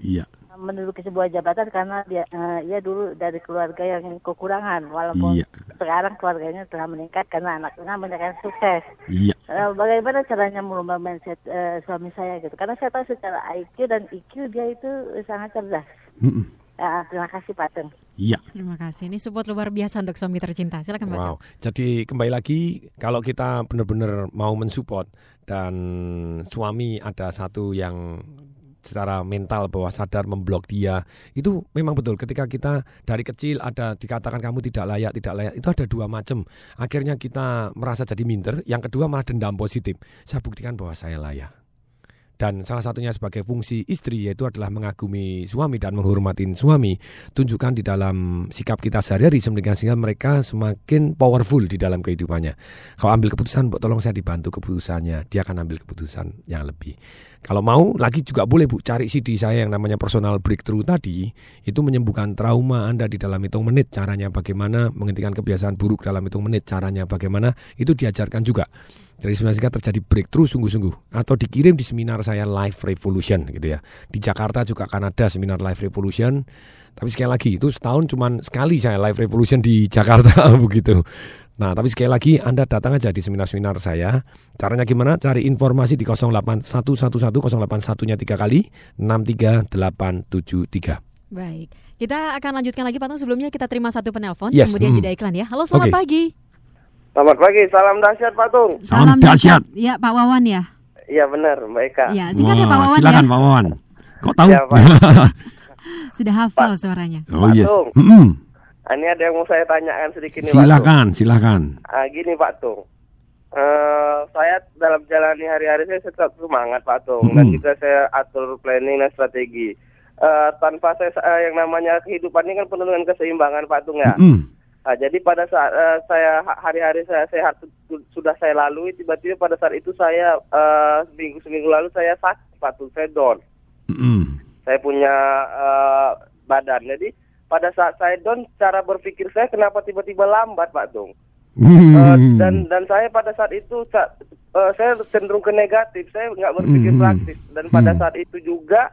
Iya. Menduduki sebuah jabatan karena dia eh, ia dulu dari keluarga yang kekurangan walaupun Iya. sekarang keluarganya telah meningkat karena anaknya meningkat sukses. Iya. Eh, bagaimana caranya merubah mindset eh, suami saya gitu? Karena saya tahu secara IQ dan IQ dia itu sangat cerdas. Mm-mm. Ya, terima kasih Pak Teng. Iya. Terima kasih. Ini support luar biasa untuk suami tercinta. Silakan Pak. Wow. Jadi kembali lagi kalau kita benar-benar mau mensupport dan suami ada satu yang secara mental bawah sadar memblok dia itu memang betul. Ketika kita dari kecil ada dikatakan kamu tidak layak tidak layak itu ada dua macam. Akhirnya kita merasa jadi minder yang kedua malah dendam positif. Saya buktikan bahwa saya layak. Dan salah satunya sebagai fungsi istri yaitu adalah mengagumi suami dan menghormati suami tunjukkan di dalam sikap kita sehari-hari sehingga mereka semakin powerful di dalam kehidupannya. Kalau ambil keputusan tolong saya dibantu keputusannya dia akan ambil keputusan yang lebih kalau mau lagi juga boleh Bu. Cari CD saya yang namanya personal breakthrough tadi. Itu menyembuhkan trauma Anda di dalam hitung menit. Caranya bagaimana? Menghentikan kebiasaan buruk dalam hitung menit. Caranya bagaimana? Itu diajarkan juga. Jadi sebenarnya terjadi breakthrough sungguh-sungguh. Atau dikirim di seminar saya Life Revolution gitu ya. Di Jakarta juga akan ada seminar Life Revolution. Tapi sekali lagi itu setahun cuman sekali saya Life Revolution di Jakarta [LAUGHS] begitu. Nah, tapi sekali lagi Anda datang aja di seminar-seminar saya. Caranya gimana? Cari informasi di 08111 nya 3 kali 63873. Baik. Kita akan lanjutkan lagi Pak Tung. Sebelumnya kita terima satu penelpon Yes, kemudian hmm. jeda iklan ya. Halo, selamat Oke. pagi. Selamat pagi, salam dahsyat Pak Tung. Salam dahsyat. Ya, Pak Wawan ya. Iya benar, Mbak Eka. Iya, singkat ya Pak Wah, Wawan silakan ya. Pak Wawan. Kok tahu? Iya, Pak. [LAUGHS] Sudah hafal suaranya. oh Pak yes. Tung. Mm-mm. Ah, Ini ada yang mau saya tanyakan sedikit nih Pak Tung. Silakan, silakan. Ah, gini Pak Tung. Eh, saya dalam jalani hari-hari saya tetap semangat Pak Tung dan Mm-mm. juga saya atur planning dan strategi. Eh, tanpa saya eh, yang namanya kehidupan ini kan penuh dengan keseimbangan Pak Tung ya. Mm-mm. Nah, jadi pada saat eh, saya ha- hari-hari saya sehat su- sudah saya lalui tiba-tiba pada saat itu saya eh, seminggu seminggu lalu saya sakit Pak Tung, saya down. Mm-mm. Saya punya eh, badan. Jadi pada saat saya down cara berpikir saya kenapa tiba-tiba lambat Pak Tung. Eh, Hmm. dan dan saya pada saat itu eh, saya cenderung ke negatif saya nggak berpikir Hmm. praktis dan pada Hmm. saat itu juga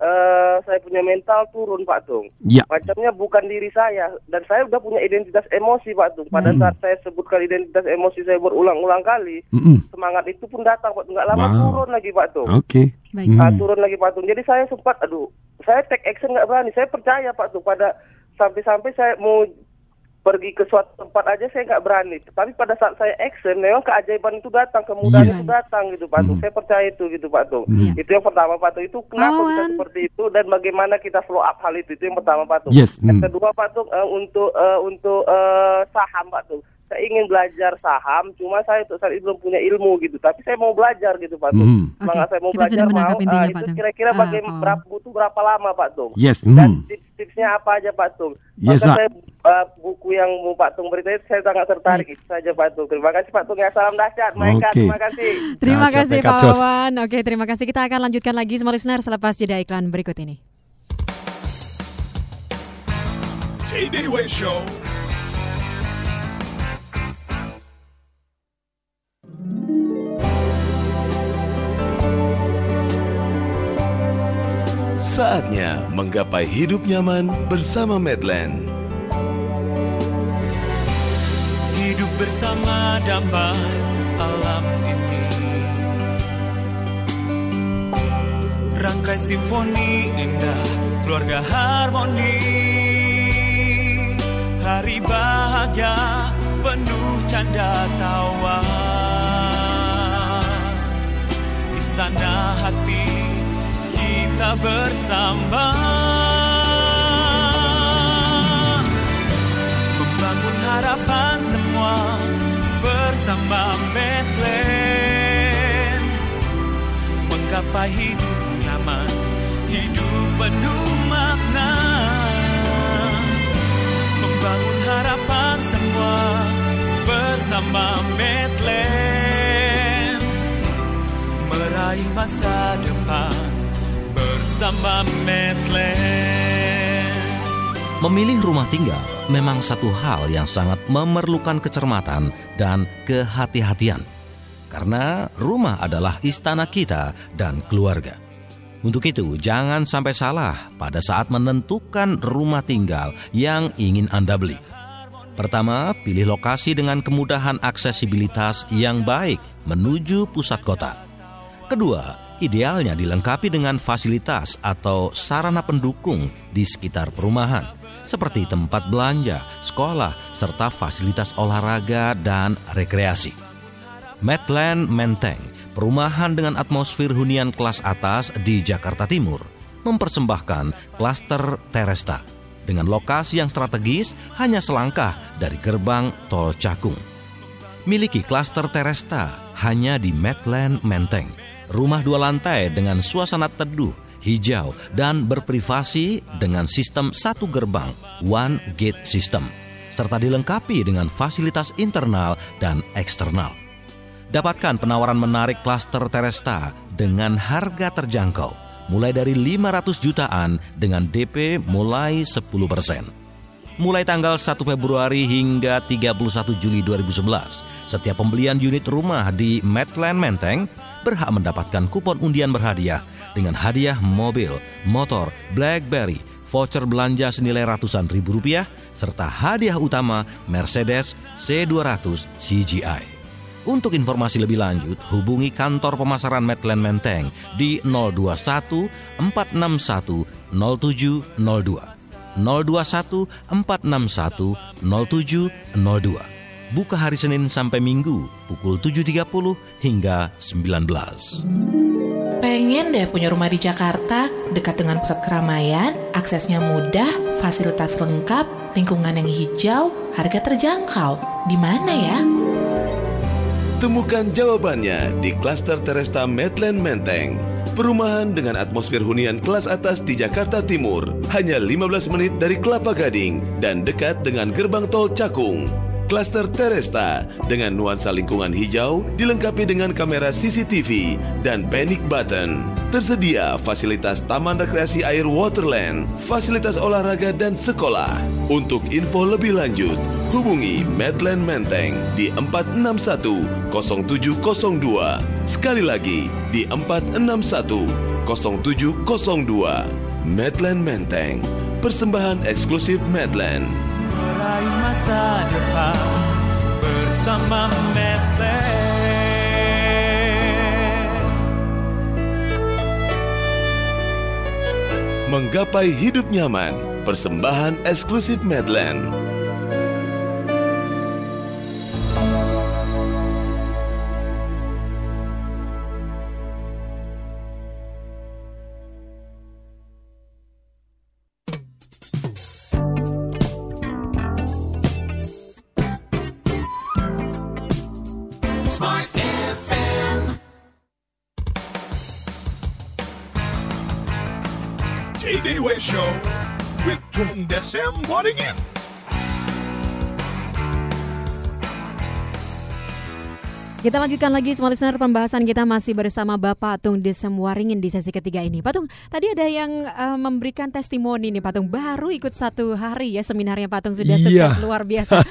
eh, saya punya mental turun Pak Tung Ya. macamnya bukan diri saya dan saya udah punya identitas emosi Pak Tung pada Hmm. saat saya sebutkan identitas emosi saya berulang-ulang kali Mm-mm. semangat itu pun datang Pak Tung nggak lama Wow. turun lagi Pak Tung Oke. Baik. Ah, Hmm. turun lagi Pak Tung. Jadi saya sempat, aduh, saya take action nggak berani. Saya percaya Pak Tung pada sampai-sampai saya mau pergi ke suatu tempat aja saya nggak berani. Tapi pada saat saya action, memang keajaiban itu datang, kemudahan Yes. itu datang gitu Pak Tung. Saya percaya itu gitu Pak Tung. Hmm. Itu yang pertama Pak Tung. Itu kenapa bisa Kawan. seperti itu dan bagaimana kita follow up hal itu. Itu yang pertama Pak Tung. Yes, Yang hmm. kedua Pak Tung eh, untuk eh, untuk eh, saham Pak Tung. Saya ingin belajar saham, cuma saya untuk saat ini belum punya ilmu gitu. Tapi saya mau belajar gitu Pak Tung. Hmm. Oke, saya mau kita belajar mau. ah, intinya, itu Pak Tung. kira-kira Ah, bagaimana Pak Wawan. berapa butuh berapa lama Pak Tung? Yes. Dan Hmm. tips-tipsnya apa aja Pak Tung? Yes, Maka saya uh, buku yang mau Pak Tung beritain saya sangat tertarik itu saja Pak Tung. Terima kasih Pak Tung ya salam dahsyat. Mereka Oke. terima kasih. Terima Dahsyat, kasih Pak. Wawan. Oke, terima kasih. Kita akan lanjutkan lagi semua listener selepas jeda iklan berikut ini. TBWA Show. Saatnya menggapai hidup nyaman bersama Medland. Hidup bersama damai alam ini. Rangkai simfoni indah keluarga harmoni. Hari bahagia penuh canda tawa Istana hati kita bersama Membangun harapan semua bersama Medland menggapai hidup nyaman, hidup penuh makna. Membangun harapan semua bersama Medland. Meraih masa depan bersama Medland. Memilih rumah tinggal memang satu hal yang sangat memerlukan kecermatan dan kehati-hatian. Karena rumah adalah istana kita dan keluarga. Untuk itu, jangan sampai salah pada saat menentukan rumah tinggal yang ingin Anda beli. Pertama, pilih lokasi dengan kemudahan aksesibilitas yang baik menuju pusat kota. Kedua, idealnya dilengkapi dengan fasilitas atau sarana pendukung di sekitar perumahan seperti tempat belanja, sekolah, serta fasilitas olahraga dan rekreasi. Medland Menteng, perumahan dengan atmosfer hunian kelas atas di Jakarta Timur, mempersembahkan klaster Teresta dengan lokasi yang strategis hanya selangkah dari gerbang tol Cakung. Miliki klaster Teresta hanya di Medland Menteng, rumah dua lantai dengan suasana teduh hijau, dan berprivasi dengan sistem satu gerbang (one gate system), serta dilengkapi dengan fasilitas internal dan eksternal. Dapatkan penawaran menarik klaster Teresta dengan harga terjangkau, mulai dari 500 jutaan dengan DP mulai 10 persen. Mulai tanggal 1 Februari hingga 31 Juli 2011, setiap pembelian unit rumah di Medland Menteng berhak mendapatkan kupon undian berhadiah dengan hadiah mobil, motor, BlackBerry, voucher belanja senilai ratusan ribu rupiah, serta hadiah utama Mercedes C200 CGI. Untuk informasi lebih lanjut, hubungi kantor pemasaran Medland Menteng di 021 461 0702. 021 461 0702. Buka hari Senin sampai Minggu pukul 7.30 hingga 19. Pengen deh punya rumah di Jakarta, dekat dengan pusat keramaian, aksesnya mudah, fasilitas lengkap, lingkungan yang hijau, harga terjangkau. Di mana ya? Temukan jawabannya di klaster Teresta Medland Menteng. Perumahan dengan atmosfer hunian kelas atas di Jakarta Timur, hanya 15 menit dari Kelapa Gading dan dekat dengan gerbang tol Cakung. Klaster Teresta dengan nuansa lingkungan hijau dilengkapi dengan kamera CCTV dan panic button. Tersedia fasilitas taman rekreasi air Waterland, fasilitas olahraga dan sekolah. Untuk info lebih lanjut, hubungi Medland Menteng di 461 0702. Sekali lagi di 461 0702. Medland Menteng, persembahan eksklusif Medland. Meraih masa depan bersama. Menggapai hidup nyaman, persembahan eksklusif Medland. Smart FM. TDW Show with Tung Desem Waddingen. Kita lanjutkan lagi semua listener pembahasan kita masih bersama Bapak Tung Desem Waringin di sesi ketiga ini. Pak Tung, tadi ada yang uh, memberikan testimoni nih Pak Tung, baru ikut satu hari ya seminarnya Pak Tung sudah Iya. sukses luar biasa.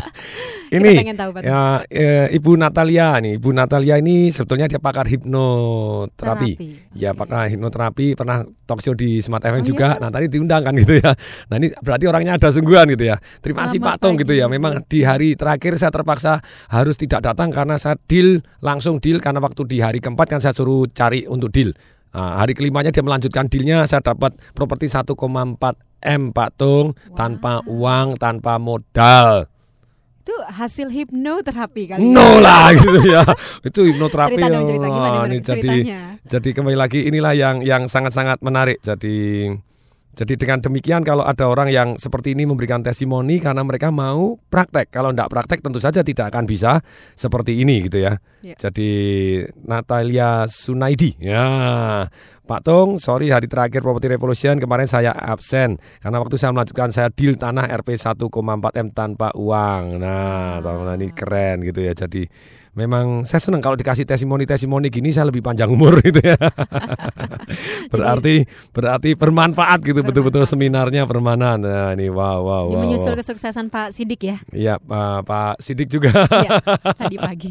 [LAUGHS] ini Kita pengen tahu Pak Tung. ya, eh, Ibu Natalia nih, Ibu Natalia ini sebetulnya dia pakar hipnoterapi. Terapi. Ya, pakar hipnoterapi, pernah talk show di Smart FM Oh, juga. iya? Nah, tadi diundang kan gitu ya. Nah, ini berarti orangnya ada sungguhan gitu ya. Terima kasih Selamat Pak Tung gitu ya. Memang di hari terakhir saya terpaksa harus tidak datang karena saya deal langsung deal karena waktu di hari keempat kan saya suruh cari untuk deal. Nah, hari kelimanya dia melanjutkan dealnya saya dapat properti 1,4 M Pak Tung tanpa uang, tanpa modal. Itu hasil hipnoterapi kali. ya? No lah gitu ya. Itu hipnoterapi. Cerita dong, cerita. Gimana, gimana ini jadi ceritanya? jadi kembali lagi inilah yang yang sangat-sangat menarik. Jadi Jadi dengan demikian kalau ada orang yang seperti ini memberikan testimoni karena mereka mau praktek. Kalau tidak praktek tentu saja tidak akan bisa seperti ini gitu ya. Ya. Jadi Natalia Sunaidi. Ya. Pak Tung, sorry hari terakhir Property Revolution kemarin saya absen karena waktu saya melanjutkan saya deal tanah RP 1,4 M tanpa uang. Nah, tahun ini keren gitu ya. Jadi memang saya senang kalau dikasih testimoni-testimoni gini saya lebih panjang umur [LAUGHS] gitu ya. [LAUGHS] berarti berarti bermanfaat gitu betul-betul seminarnya permanen. Nah, ini wow wow Ini wow. menyusul wow. kesuksesan Pak Sidik ya. Iya, Pak, Pak Sidik juga. Iya, [LAUGHS] tadi pagi.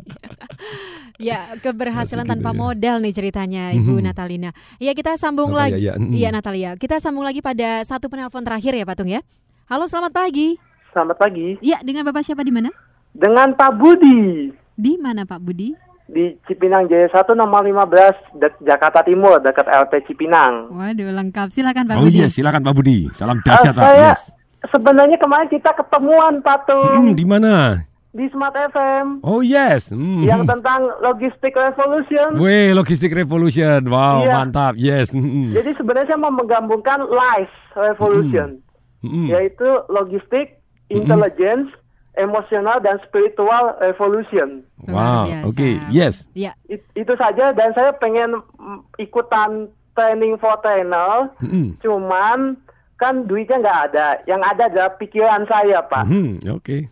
ya, keberhasilan tanpa ya. modal nih ceritanya Ibu Mhm. Natalina. Ya, kita sambung Natalia, lagi. ya, mhm. Iya, Natalia. Kita sambung lagi pada satu penelpon terakhir ya, Patung ya. Halo, selamat pagi. Selamat pagi. Iya, dengan Bapak siapa di mana? Dengan Pak Budi Di mana Pak Budi? di Cipinang Jaya 1 nomor 15 dek- Jakarta Timur dekat LP Cipinang. Waduh, lengkap. Silakan Pak Oh Budi. iya, silakan Pak Budi. Salam Eh, dahsyat Pak. saya Yes. sebenarnya kemarin kita ketemuan Patung Hmm, di mana? di Smart FM Oh yes. Hmm. yang tentang logistik revolution. Weh, logistik revolution. Wow, Iya. mantap. Yes. Hmm. Jadi sebenarnya saya mau menggabungkan life revolution, Hmm. yaitu logistik, intelligence, emosional dan spiritual revolution. Wow, oke. Yes. Ya. It- itu saja dan saya pengen mm, ikutan training for trainer. Hmm. Cuman kan duitnya nggak ada. Yang ada adalah pikiran saya, Pak. Hmm, oke.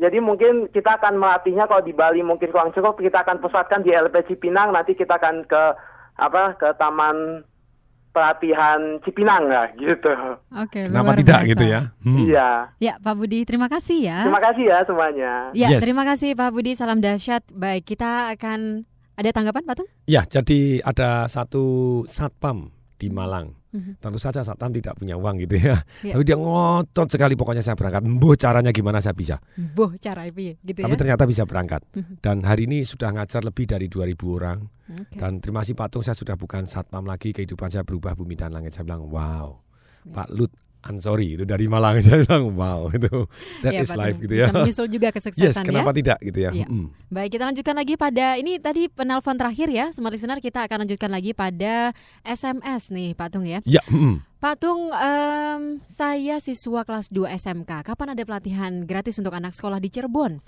Jadi mungkin kita akan melatihnya kalau di Bali mungkin kurang cukup, kita akan pusatkan di LP Cipinang. Nanti kita akan ke apa ke Taman Pelatihan Cipinang lah, gitu. Oke, Kenapa luar tidak biasa. gitu ya? Hmm. Iya. Ya, Pak Budi, terima kasih ya. Terima kasih ya semuanya. Ya, Yes. terima kasih Pak Budi. Salam dahsyat. Baik, kita akan ada tanggapan, Patung? Ya, jadi ada satu satpam di Malang. Mhm. Tentu saja satpam tidak punya uang gitu ya. Iya. Tapi dia ngotot sekali pokoknya saya berangkat. Mbuh caranya gimana saya bisa. Boh, cara itu ya, gitu Tapi ya. ternyata bisa berangkat. Mhm. Dan hari ini sudah ngajar lebih dari 2000 orang. Oke. Dan terima kasih Patung saya sudah bukan satpam lagi. Kehidupan saya berubah bumi dan langit. Saya bilang wow. Ya. Pak Lut Ansori itu dari Malang. Saya [LAUGHS] bilang wow itu. That Ya, is life gitu ya. Bisa menyusul juga Yes, kesuksesan kenapa ya. tidak gitu ya. Iya. Mm. Baik, kita lanjutkan lagi pada ini tadi penelpon terakhir ya, smart listener kita akan lanjutkan lagi pada SMS nih, Patung ya. Ya, mm. Patung, em, saya siswa kelas 2 SMK. Kapan ada pelatihan gratis untuk anak sekolah di Cirebon?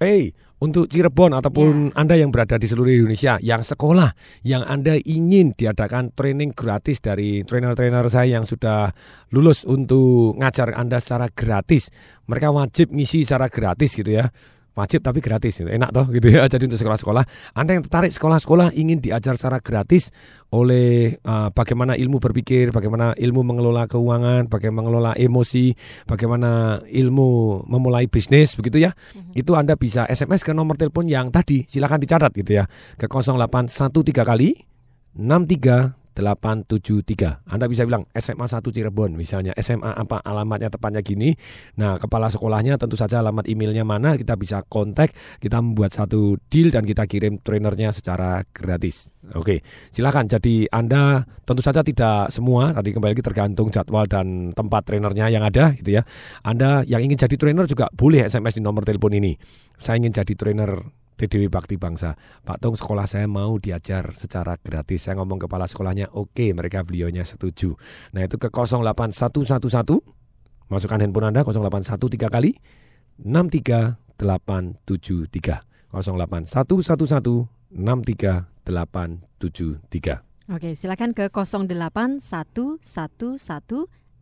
Hey, untuk Cirebon ataupun Anda yang berada di seluruh Indonesia yang sekolah, yang Anda ingin diadakan training gratis dari trainer-trainer saya yang sudah lulus untuk ngajar Anda secara gratis. Mereka wajib ngisi secara gratis gitu ya. Wajib tapi gratis, gitu. enak toh gitu ya. [LAUGHS] Jadi untuk sekolah-sekolah, Anda yang tertarik sekolah-sekolah ingin diajar secara gratis oleh uh, bagaimana ilmu berpikir, bagaimana ilmu mengelola keuangan, bagaimana mengelola emosi, bagaimana ilmu memulai bisnis begitu ya. Itu Anda bisa SMS ke nomor telepon yang tadi, silakan dicatat gitu ya. Ke 0813 kali 63873. Anda bisa bilang SMA 1 Cirebon misalnya, SMA apa alamatnya tepatnya gini. Nah, kepala sekolahnya tentu saja alamat emailnya mana, kita bisa kontak, kita membuat satu deal dan kita kirim trainernya secara gratis. Oke, silakan. Jadi Anda tentu saja tidak semua, tadi kembali lagi tergantung jadwal dan tempat trainernya yang ada gitu ya. Anda yang ingin jadi trainer juga boleh SMS di nomor telepon ini. Saya ingin jadi trainer TDW Bakti Bangsa. Pak Tung sekolah saya mau diajar secara gratis. Saya ngomong kepala sekolahnya, oke mereka beliaunya setuju. Nah itu ke 08111, masukkan handphone Anda 0813 kali 63873. 08111 63873. Oke, silakan ke 08111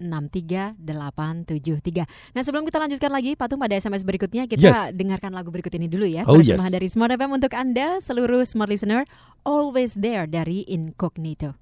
63873. Nah, sebelum kita lanjutkan lagi Patung pada SMS berikutnya, kita Yes. dengarkan lagu berikut ini dulu ya. Oh, Persembahan yes. dari Smart FM untuk Anda seluruh smart listener Always There dari Incognito.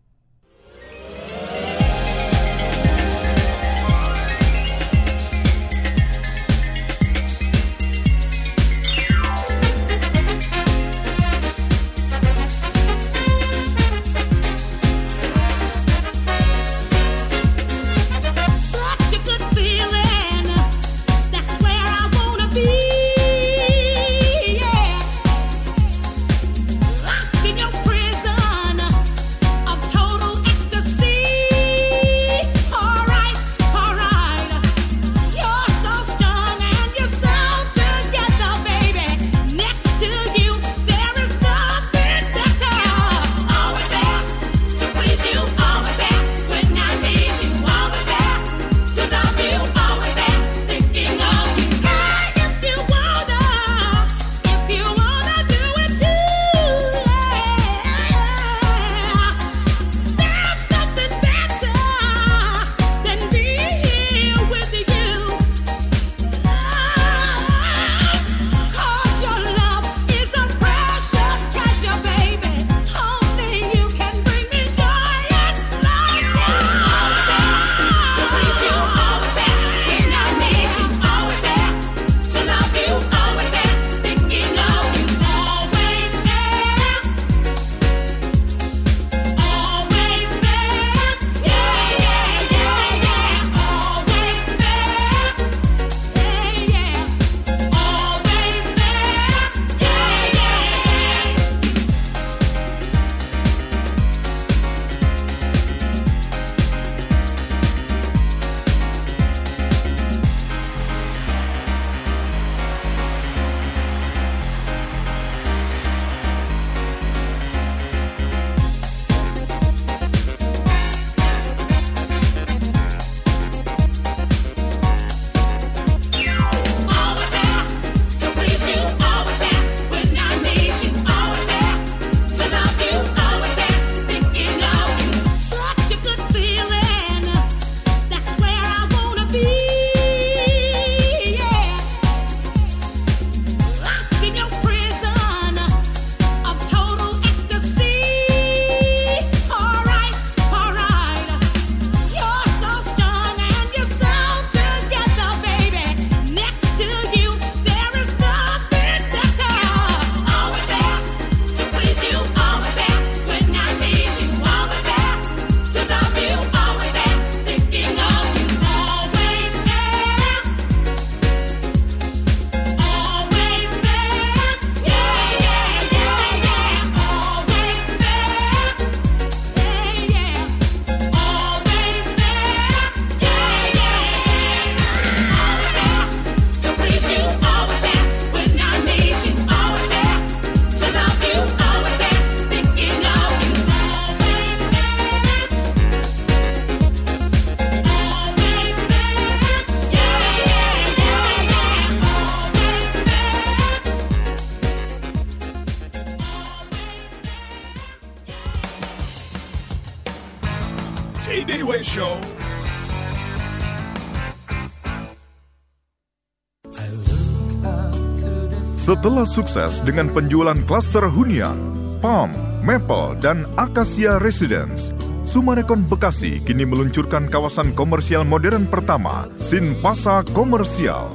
Setelah sukses dengan penjualan klaster hunian, Palm, Maple, dan Acacia Residence, Sumarekon Bekasi kini meluncurkan kawasan komersial modern pertama, Sinpasa Komersial.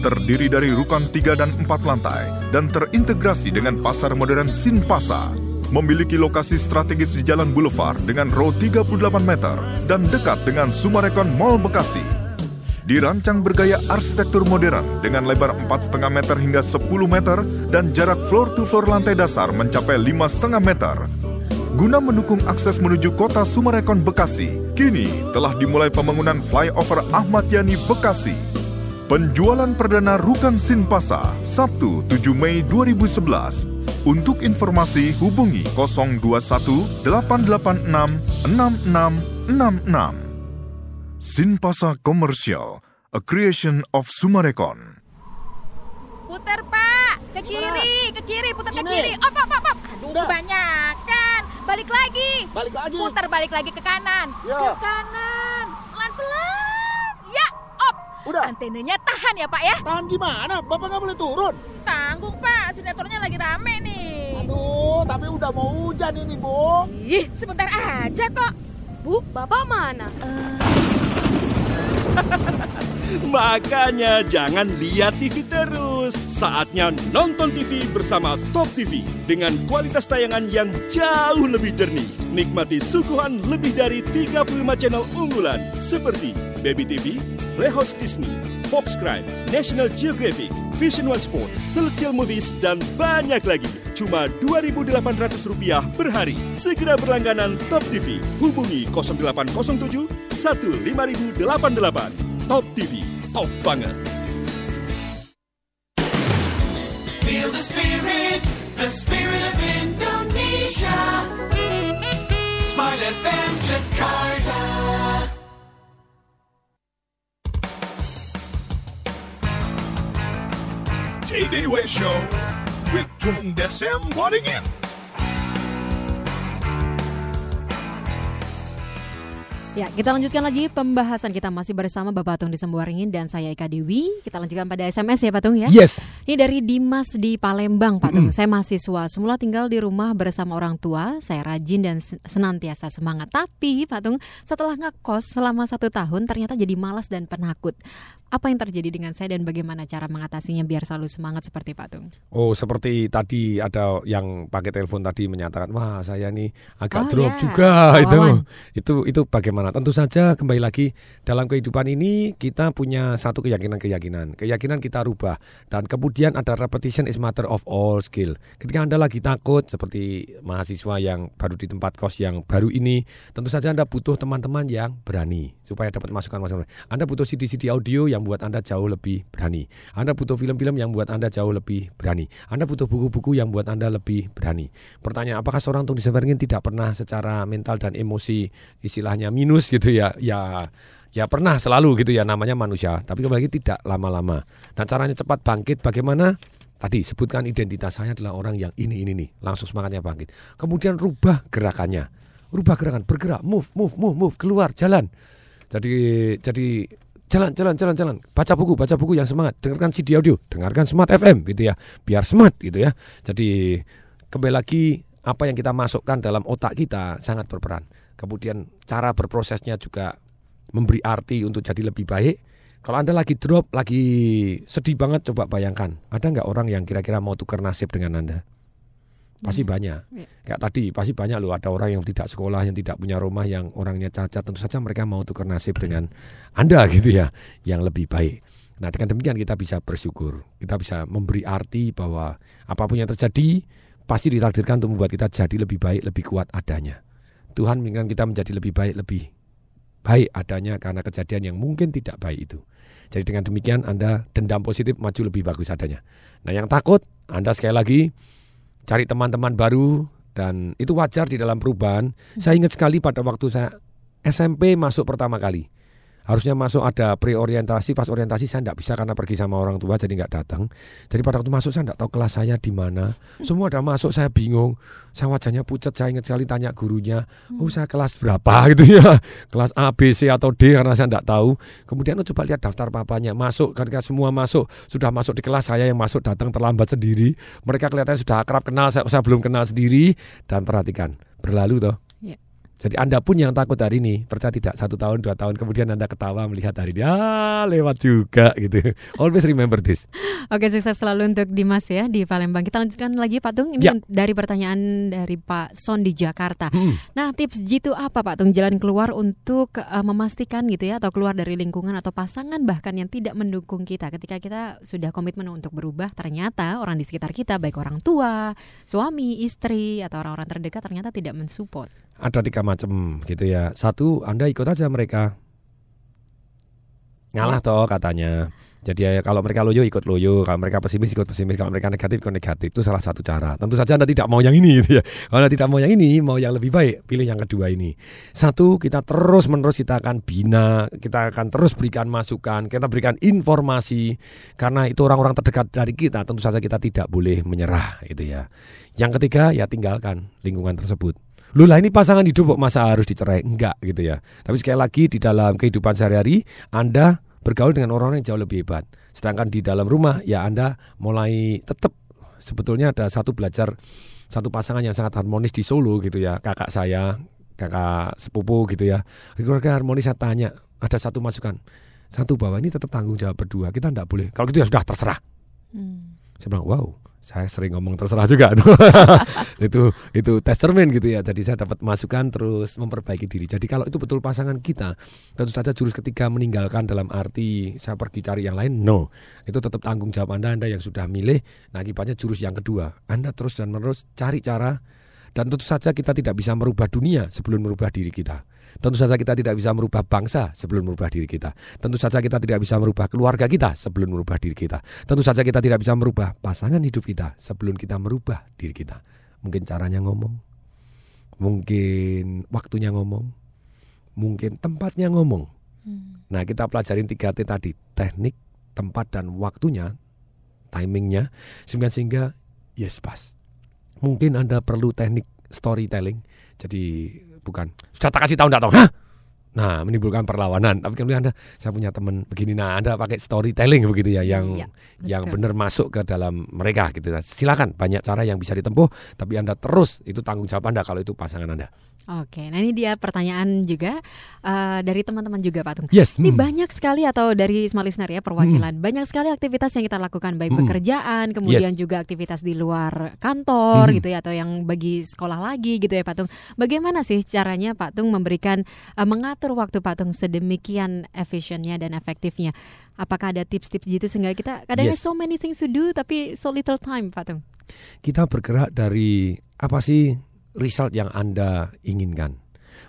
Terdiri dari rukun 3 dan 4 lantai dan terintegrasi dengan pasar modern Sinpasa. Memiliki lokasi strategis di Jalan Boulevard dengan row 38 meter dan dekat dengan Sumarekon Mall Bekasi. Dirancang bergaya arsitektur modern dengan lebar 4,5 meter hingga 10 meter dan jarak floor to floor lantai dasar mencapai 5,5 meter. Guna mendukung akses menuju kota Sumarekon Bekasi, kini telah dimulai pembangunan flyover Ahmad Yani Bekasi. Penjualan perdana Rukan Sinpasa, Sabtu 7 Mei 2011. Untuk informasi hubungi 021 886 6666. Sinpasa Commercial, a creation of Sumarekon. Putar pak, ke kiri, ke kiri, putar ke kiri. Op, op, op, op. Aduh, kebanyakan. Balik lagi. Balik lagi. Putar balik lagi ke kanan. Ya. Ke kanan. Pelan-pelan. Ya, op. Udah. Antenanya tahan ya pak ya. Tahan gimana? Bapak nggak boleh turun. Tanggung pak, sinetronnya lagi rame nih. Aduh, tapi udah mau hujan ini, Bu. Ih, sebentar aja kok. Bu, bapak mana? [LAUGHS] Makanya jangan lihat TV terus. Saatnya nonton TV bersama Top TV dengan kualitas tayangan yang jauh lebih jernih. Nikmati suguhan lebih dari 35 channel unggulan seperti Baby TV, Playhouse Disney, Fox Crime, National Geographic, Vision One Sports, Celestial Movies, dan banyak lagi. Cuma Rp2.800 per hari. Segera berlangganan Top TV. Hubungi 0807 15088. Top TV. Feel the spirit, the spirit of Indonesia. Smart FM Jakarta. JDW Show with Tung Desem Waddingin. Ya, kita lanjutkan lagi pembahasan kita masih bersama Bapak Tung di Sembuaringin dan saya Eka Dewi. Kita lanjutkan pada SMS ya Pak Tung ya. Yes. Ini dari Dimas di Palembang Pak Tung. Saya mahasiswa, semula tinggal di rumah bersama orang tua. Saya rajin dan sen- senantiasa semangat. Tapi Pak Tung, setelah ngekos selama satu tahun ternyata jadi malas dan penakut. Apa yang terjadi dengan saya dan bagaimana cara mengatasinya biar selalu semangat seperti Pak Tung? Oh, seperti tadi ada yang pakai telepon tadi menyatakan, wah saya nih agak Oh, drop ya. juga [LAUGHS] itu. Wawan. Itu itu bagaimana? Tentu saja kembali lagi dalam kehidupan ini kita punya satu keyakinan-keyakinan. Keyakinan kita rubah dan kemudian ada repetition is matter of all skill. Ketika Anda lagi takut seperti mahasiswa yang baru di tempat kos yang baru ini, tentu saja Anda butuh teman-teman yang berani supaya dapat masukan-masukan. Anda butuh CD-CD audio yang buat Anda jauh lebih berani. Anda butuh film-film yang buat Anda jauh lebih berani. Anda butuh buku-buku yang buat Anda lebih berani. Pertanyaan, apakah seorang Tung Disemeringin tidak pernah secara mental dan emosi istilahnya minus gitu ya? Ya ya pernah selalu gitu ya namanya manusia. Tapi kembali lagi tidak lama-lama. Dan caranya cepat bangkit bagaimana? Tadi sebutkan identitas saya adalah orang yang ini ini nih, langsung semangatnya bangkit. Kemudian rubah gerakannya. Rubah gerakan, bergerak, move, move, move, move, keluar, jalan. Jadi jadi jalan jalan jalan jalan baca buku baca buku yang semangat dengarkan CD audio dengarkan Smart FM gitu ya biar smart gitu ya jadi kembali lagi apa yang kita masukkan dalam otak kita sangat berperan kemudian cara berprosesnya juga memberi arti untuk jadi lebih baik. Kalau anda lagi drop lagi sedih banget coba bayangkan. Ada nggak orang yang kira-kira mau tukar nasib dengan anda? Pasti banyak. Ya. kayak tadi pasti banyak loh. Ada orang yang tidak sekolah yang tidak punya rumah yang orangnya cacat. Tentu saja mereka mau tukar nasib dengan anda [LAUGHS] gitu ya yang lebih baik. Nah dengan demikian kita bisa bersyukur. Kita bisa memberi arti bahwa apa pun yang terjadi pasti ditakdirkan untuk membuat kita jadi lebih baik lebih kuat adanya Tuhan menginginkan kita menjadi lebih baik lebih baik adanya karena kejadian yang mungkin tidak baik itu jadi dengan demikian anda dendam positif maju lebih bagus adanya nah yang takut anda sekali lagi cari teman-teman baru dan itu wajar di dalam perubahan. Saya ingat sekali pada waktu saya SMP masuk pertama kali. Harusnya masuk ada pre-orientasi, pas orientasi saya tidak bisa karena pergi sama orang tua jadi nggak datang. Jadi pada waktu masuk saya nggak tahu kelas saya di mana. Semua ada masuk saya bingung. Saya wajahnya pucat, saya ingat sekali tanya gurunya, oh saya kelas berapa [LAUGHS] gitu ya, kelas A, B, C atau D karena saya nggak tahu. Kemudian oh, coba lihat daftar papanya, masuk ketika semua masuk, sudah masuk di kelas saya yang masuk datang terlambat sendiri. Mereka kelihatannya sudah akrab kenal, saya, saya belum kenal sendiri dan perhatikan berlalu toh. Ya. Jadi Anda pun yang takut hari ini, percaya tidak satu tahun dua tahun kemudian Anda ketawa melihat hari ini, ah lewat juga gitu. [LAUGHS] Always remember this. Oke, sukses selalu untuk Dimas ya di Palembang. Kita lanjutkan lagi Pak Tung. Ini Ya. dari pertanyaan dari Pak Son di Jakarta. Hmm. Nah, tips jitu apa Pak Tung jalan keluar untuk eh, memastikan gitu ya atau keluar dari lingkungan atau pasangan bahkan yang tidak mendukung kita ketika kita sudah komitmen untuk berubah ternyata orang di sekitar kita baik orang tua, suami, istri atau orang-orang terdekat ternyata tidak mensupport. Ada tiga macam gitu ya. Satu, Anda ikut aja mereka. Ngalah toh katanya. Jadi ya kalau mereka loyo ikut loyo, kalau mereka pesimis ikut pesimis, kalau mereka negatif ikut negatif. Itu salah satu cara. Tentu saja Anda tidak mau yang ini gitu ya. Kalau Anda tidak mau yang ini, mau yang lebih baik, pilih yang kedua ini. Satu, kita terus menerus kita akan bina, kita akan terus berikan masukan, kita berikan informasi karena itu orang-orang terdekat dari kita, tentu saja kita tidak boleh menyerah gitu ya. Yang ketiga, ya tinggalkan lingkungan tersebut. Lu lah ini pasangan hidup kok masa harus dicerai? Enggak gitu ya. Tapi sekali lagi di dalam kehidupan sehari-hari Anda bergaul dengan orang yang jauh lebih hebat. Sedangkan di dalam rumah ya Anda mulai tetap sebetulnya ada satu belajar satu pasangan yang sangat harmonis di Solo gitu ya. Kakak saya, kakak sepupu gitu ya. Keluarga harmonis saya tanya, ada satu masukan. Satu bahwa ini tetap tanggung jawab berdua. Kita enggak boleh. Kalau gitu ya sudah terserah. Saya bilang, wow, saya sering ngomong terserah juga. [LAUGHS] itu itu tes cermin gitu ya. Jadi saya dapat masukan terus memperbaiki diri. Jadi kalau itu betul pasangan kita, tentu saja jurus ketiga meninggalkan dalam arti saya pergi cari yang lain. No, itu tetap tanggung jawab Anda. Anda yang sudah milih. Nah akibatnya jurus yang kedua, Anda terus dan menerus cari cara. Dan tentu saja kita tidak bisa merubah dunia sebelum merubah diri kita. Tentu saja kita tidak bisa merubah bangsa sebelum merubah diri kita. Tentu saja kita tidak bisa merubah keluarga kita sebelum merubah diri kita. Tentu saja kita tidak bisa merubah pasangan hidup kita sebelum kita merubah diri kita. Mungkin caranya ngomong, mungkin waktunya ngomong, mungkin tempatnya ngomong. Nah kita pelajarin 3T tadi, teknik, tempat dan waktunya, timingnya, sehingga sehingga yes pas. Mungkin Anda perlu teknik storytelling, jadi bukan sudah tak kasih tahu enggak tahu, hah? Nah menimbulkan perlawanan. Tapi kemudian Anda, saya punya teman begini, nah Anda pakai storytelling begitu ya, yang Iya, yang benar masuk ke dalam mereka gitu. Silakan banyak cara yang bisa ditempuh, tapi Anda terus itu tanggung jawab Anda kalau itu pasangan Anda. Oke, nah ini dia pertanyaan juga eh, dari teman-teman juga Pak Tung. Yes, Ini hmm. banyak sekali atau dari Smart Listener ya perwakilan, banyak sekali aktivitas yang kita lakukan baik Hmm. pekerjaan, kemudian Yes. juga aktivitas di luar kantor Hmm. gitu ya atau yang bagi sekolah lagi gitu ya Pak Tung. Bagaimana sih caranya Pak Tung memberikan eh, mengatur waktu Pak Tung sedemikian efisiennya dan efektifnya? Apakah ada tips-tips gitu sehingga kita kadang Yes. so many things to do tapi so little time Pak Tung? kita bergerak dari apa sih result yang Anda inginkan.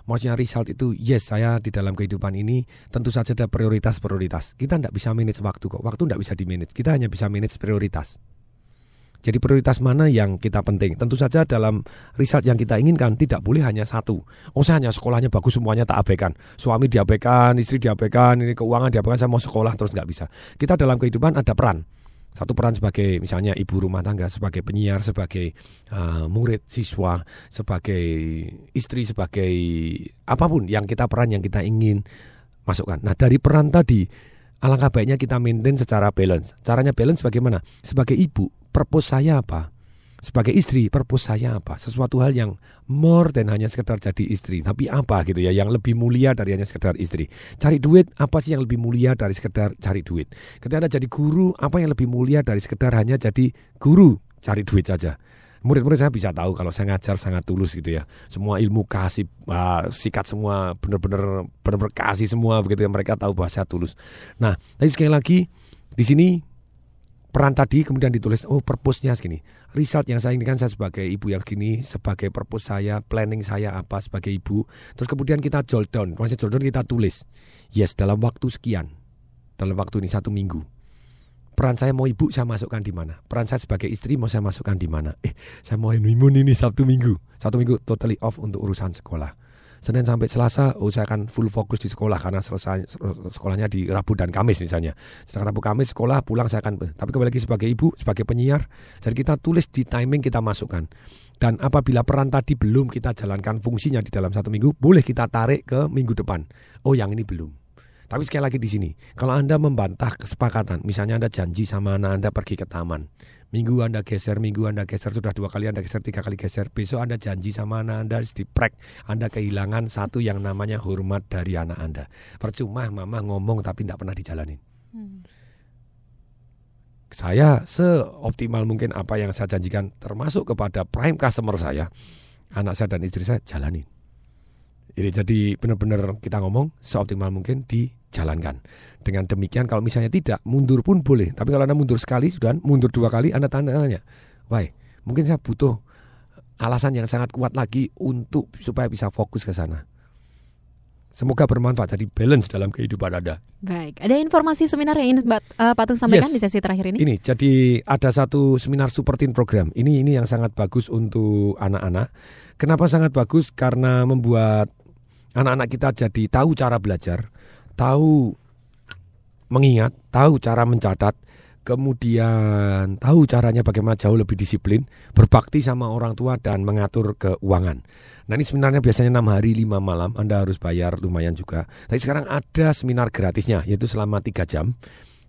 Maksudnya result itu yes saya di dalam kehidupan ini tentu saja ada prioritas-prioritas. Kita tidak bisa manage waktu kok. Waktu tidak bisa di manage. Kita hanya bisa manage prioritas. Jadi prioritas mana yang kita penting? Tentu saja dalam result yang kita inginkan tidak boleh hanya satu. Oh saya hanya sekolahnya bagus semuanya tak abaikan. Suami diabaikan, istri diabaikan, ini keuangan diabaikan. Saya mau sekolah terus nggak bisa. Kita dalam kehidupan ada peran. Satu peran sebagai misalnya ibu rumah tangga, sebagai penyiar, sebagai uh, murid, siswa, sebagai istri, sebagai apa pun yang kita peran yang kita ingin masukkan. Nah dari peran tadi alangkah baiknya kita maintain secara balance. Caranya balance bagaimana? Sebagai ibu, purpose saya apa? Sebagai istri, purpose saya apa? Sesuatu hal yang more than hanya sekedar jadi istri. Tapi apa gitu ya, yang lebih mulia dari hanya sekedar istri. Cari duit, apa sih yang lebih mulia dari sekedar cari duit? Ketika Anda jadi guru, apa yang lebih mulia dari sekedar hanya jadi guru? Cari duit saja. Murid-murid saya bisa tahu kalau saya ngajar sangat tulus gitu ya. Semua ilmu kasih, ah, sikat semua, benar-benar benar-benar kasih semua begitu ya. Mereka tahu bahasa tulus. Nah, tadi sekali lagi di sini peran tadi kemudian ditulis oh purpose-nya segini. Result yang saya inginkan saya sebagai ibu yang gini, sebagai purpose saya, planning saya apa sebagai ibu. Terus kemudian kita jot down. Maksudnya jot down kita tulis. Yes, dalam waktu sekian. Dalam waktu ini satu minggu. Peran saya mau ibu saya masukkan di mana? Peran saya sebagai istri mau saya masukkan di mana? Eh, saya mau honeymoon ini Sabtu Minggu. Satu minggu totally off untuk urusan sekolah. Senin sampai Selasa, oh saya akan full fokus di sekolah karena selesai sekolahnya di Rabu dan Kamis misalnya. Sedangkan Rabu Kamis sekolah pulang saya akan tapi kembali lagi sebagai ibu, sebagai penyiar, jadi kita tulis di timing kita masukkan. Dan apabila peran tadi belum kita jalankan fungsinya di dalam satu minggu, boleh kita tarik ke minggu depan. Oh yang ini belum. Tapi sekali lagi di sini, kalau Anda membantah kesepakatan, misalnya Anda janji sama anak Anda pergi ke taman, minggu Anda geser, minggu Anda geser, sudah dua kali Anda geser, tiga kali geser, besok Anda janji sama anak Anda diprek, Anda kehilangan satu yang namanya hormat dari anak Anda. Percuma mama ngomong tapi tidak pernah dijalanin. Saya seoptimal mungkin apa yang saya janjikan, termasuk kepada prime customer saya, anak saya dan istri saya jalanin. Jadi, jadi benar-benar kita ngomong seoptimal mungkin dijalankan. Dengan demikian kalau misalnya tidak, mundur pun boleh. Tapi kalau Anda mundur sekali, sudah mundur dua kali, Anda tanya-tanya, wah mungkin saya butuh alasan yang sangat kuat lagi untuk supaya bisa fokus ke sana. Semoga bermanfaat jadi balance dalam kehidupan Anda. Baik, ada informasi seminar yang ingin Bat- eh, Patung sampaikan Yes. di sesi terakhir ini? Ini jadi ada satu seminar super teen program. Ini ini yang sangat bagus untuk anak-anak. Kenapa sangat bagus? Karena membuat anak-anak kita jadi tahu cara belajar, tahu mengingat, tahu cara mencatat, kemudian tahu caranya bagaimana jauh lebih disiplin, berbakti sama orang tua dan mengatur keuangan. Nah ini seminarnya biasanya 6 hari 5 malam, Anda harus bayar lumayan juga. Tapi sekarang ada seminar gratisnya, yaitu selama 3 jam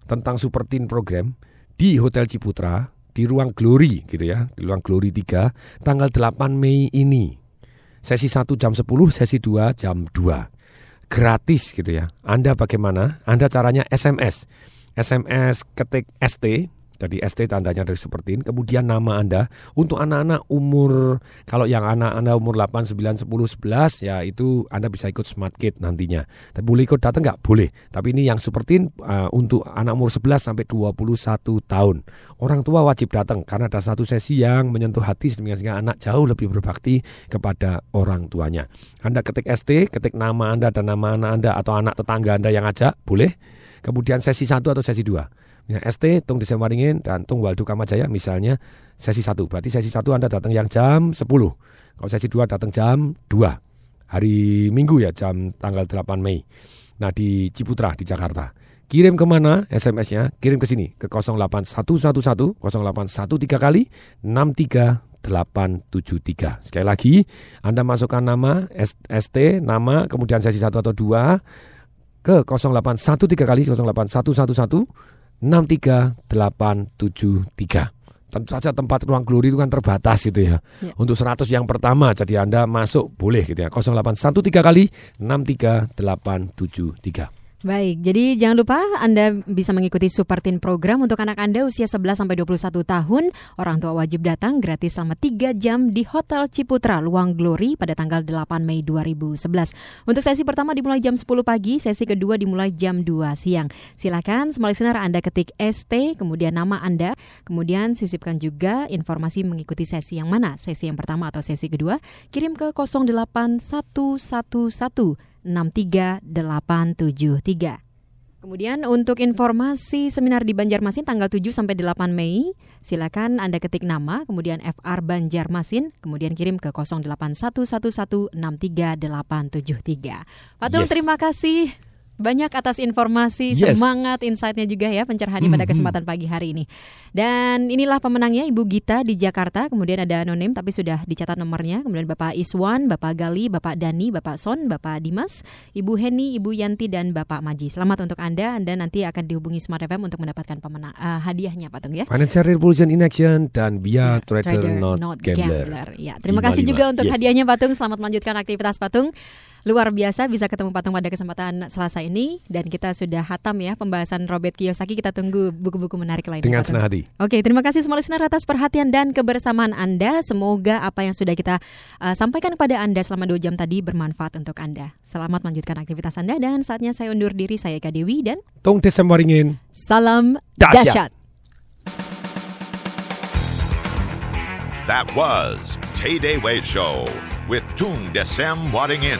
tentang Super Teen Program di Hotel Ciputra, di ruang Glory gitu ya, di ruang Glory 3, tanggal 8 Mei ini. Sesi 1 jam 10, sesi 2 jam 2. Gratis gitu ya. Anda bagaimana? Anda caranya SMS. SMS ketik ST, jadi ST tandanya dari Super Teen, kemudian nama Anda untuk anak-anak umur kalau yang anak Anda umur 8, 9, 10, 11 ya itu Anda bisa ikut Smart Kid nantinya. Tapi boleh ikut datang nggak? Boleh. Tapi ini yang Super Teen uh, untuk anak umur 11 sampai 21 tahun. Orang tua wajib datang karena ada satu sesi yang menyentuh hati sehingga anak jauh lebih berbakti kepada orang tuanya. Anda ketik ST, ketik nama Anda dan nama anak Anda atau anak tetangga Anda yang ajak, boleh. Kemudian sesi 1 atau sesi 2. Ya, ST Tung Desa Waringin dan Tung Waldu Kamajaya misalnya sesi 1. Berarti sesi 1 Anda datang yang jam 10. Kalau sesi 2 datang jam 2. Hari Minggu ya jam tanggal 8 Mei. Nah di Ciputra di Jakarta. Kirim ke mana SMS-nya? Kirim ke sini ke 08111 0813 kali 63873. Sekali lagi, Anda masukkan nama ST, nama, kemudian sesi 1 atau 2 ke 0813 kali 08111 63873. Tentu saja tempat ruang glory itu kan terbatas gitu ya. Ya. Untuk 100 yang pertama jadi Anda masuk boleh gitu ya. 0813 kali 63873. Baik, jadi jangan lupa Anda bisa mengikuti Super Teen program untuk anak Anda usia 11 sampai 21 tahun. Orang tua wajib datang gratis selama 3 jam di Hotel Ciputra Luang Glory pada tanggal 8 Mei 2011. Untuk sesi pertama dimulai jam 10 pagi, sesi kedua dimulai jam 2 siang. Silakan semua listener Anda ketik ST, kemudian nama Anda, kemudian sisipkan juga informasi mengikuti sesi yang mana, sesi yang pertama atau sesi kedua, kirim ke 08111 63873. Kemudian untuk informasi seminar di Banjarmasin tanggal 7 sampai 8 Mei, silakan Anda ketik nama, kemudian FR Banjarmasin, kemudian kirim ke 08111638873. Patung Yes. terima kasih banyak atas informasi, Yes. semangat, insight-nya juga ya pencerahan pada Mhm. kesempatan pagi hari ini. Dan inilah pemenangnya Ibu Gita di Jakarta, kemudian ada anonim tapi sudah dicatat nomornya, kemudian Bapak Iswan, Bapak Gali, Bapak Dani, Bapak Son, Bapak Dimas, Ibu Heni, Ibu Yanti dan Bapak Maji. Selamat untuk Anda, Anda nanti akan dihubungi Smart FM untuk mendapatkan pemenang eh, hadiahnya Patung ya. Financial Revolution in Action dan Via Trader, Trader Not, Gambler. Ya, terima kasih 55. juga untuk Yes. hadiahnya Patung. Selamat melanjutkan aktivitas Patung. Luar biasa bisa ketemu Patung pada kesempatan Selasa ini dan kita sudah hatam ya pembahasan Robert Kiyosaki. Kita tunggu buku-buku menarik lainnya. Dengan senang hati. Oke, terima kasih semua listener atas perhatian dan kebersamaan Anda. Semoga apa yang sudah kita uh, sampaikan kepada Anda selama dua jam tadi bermanfaat untuk Anda. Selamat melanjutkan aktivitas Anda dan saatnya saya undur diri. Saya Eka Dewi dan Tung Desa Waringin. salam Dahsyat. dahsyat. That was Tay Day Way Show with Tung Desem Wadding In.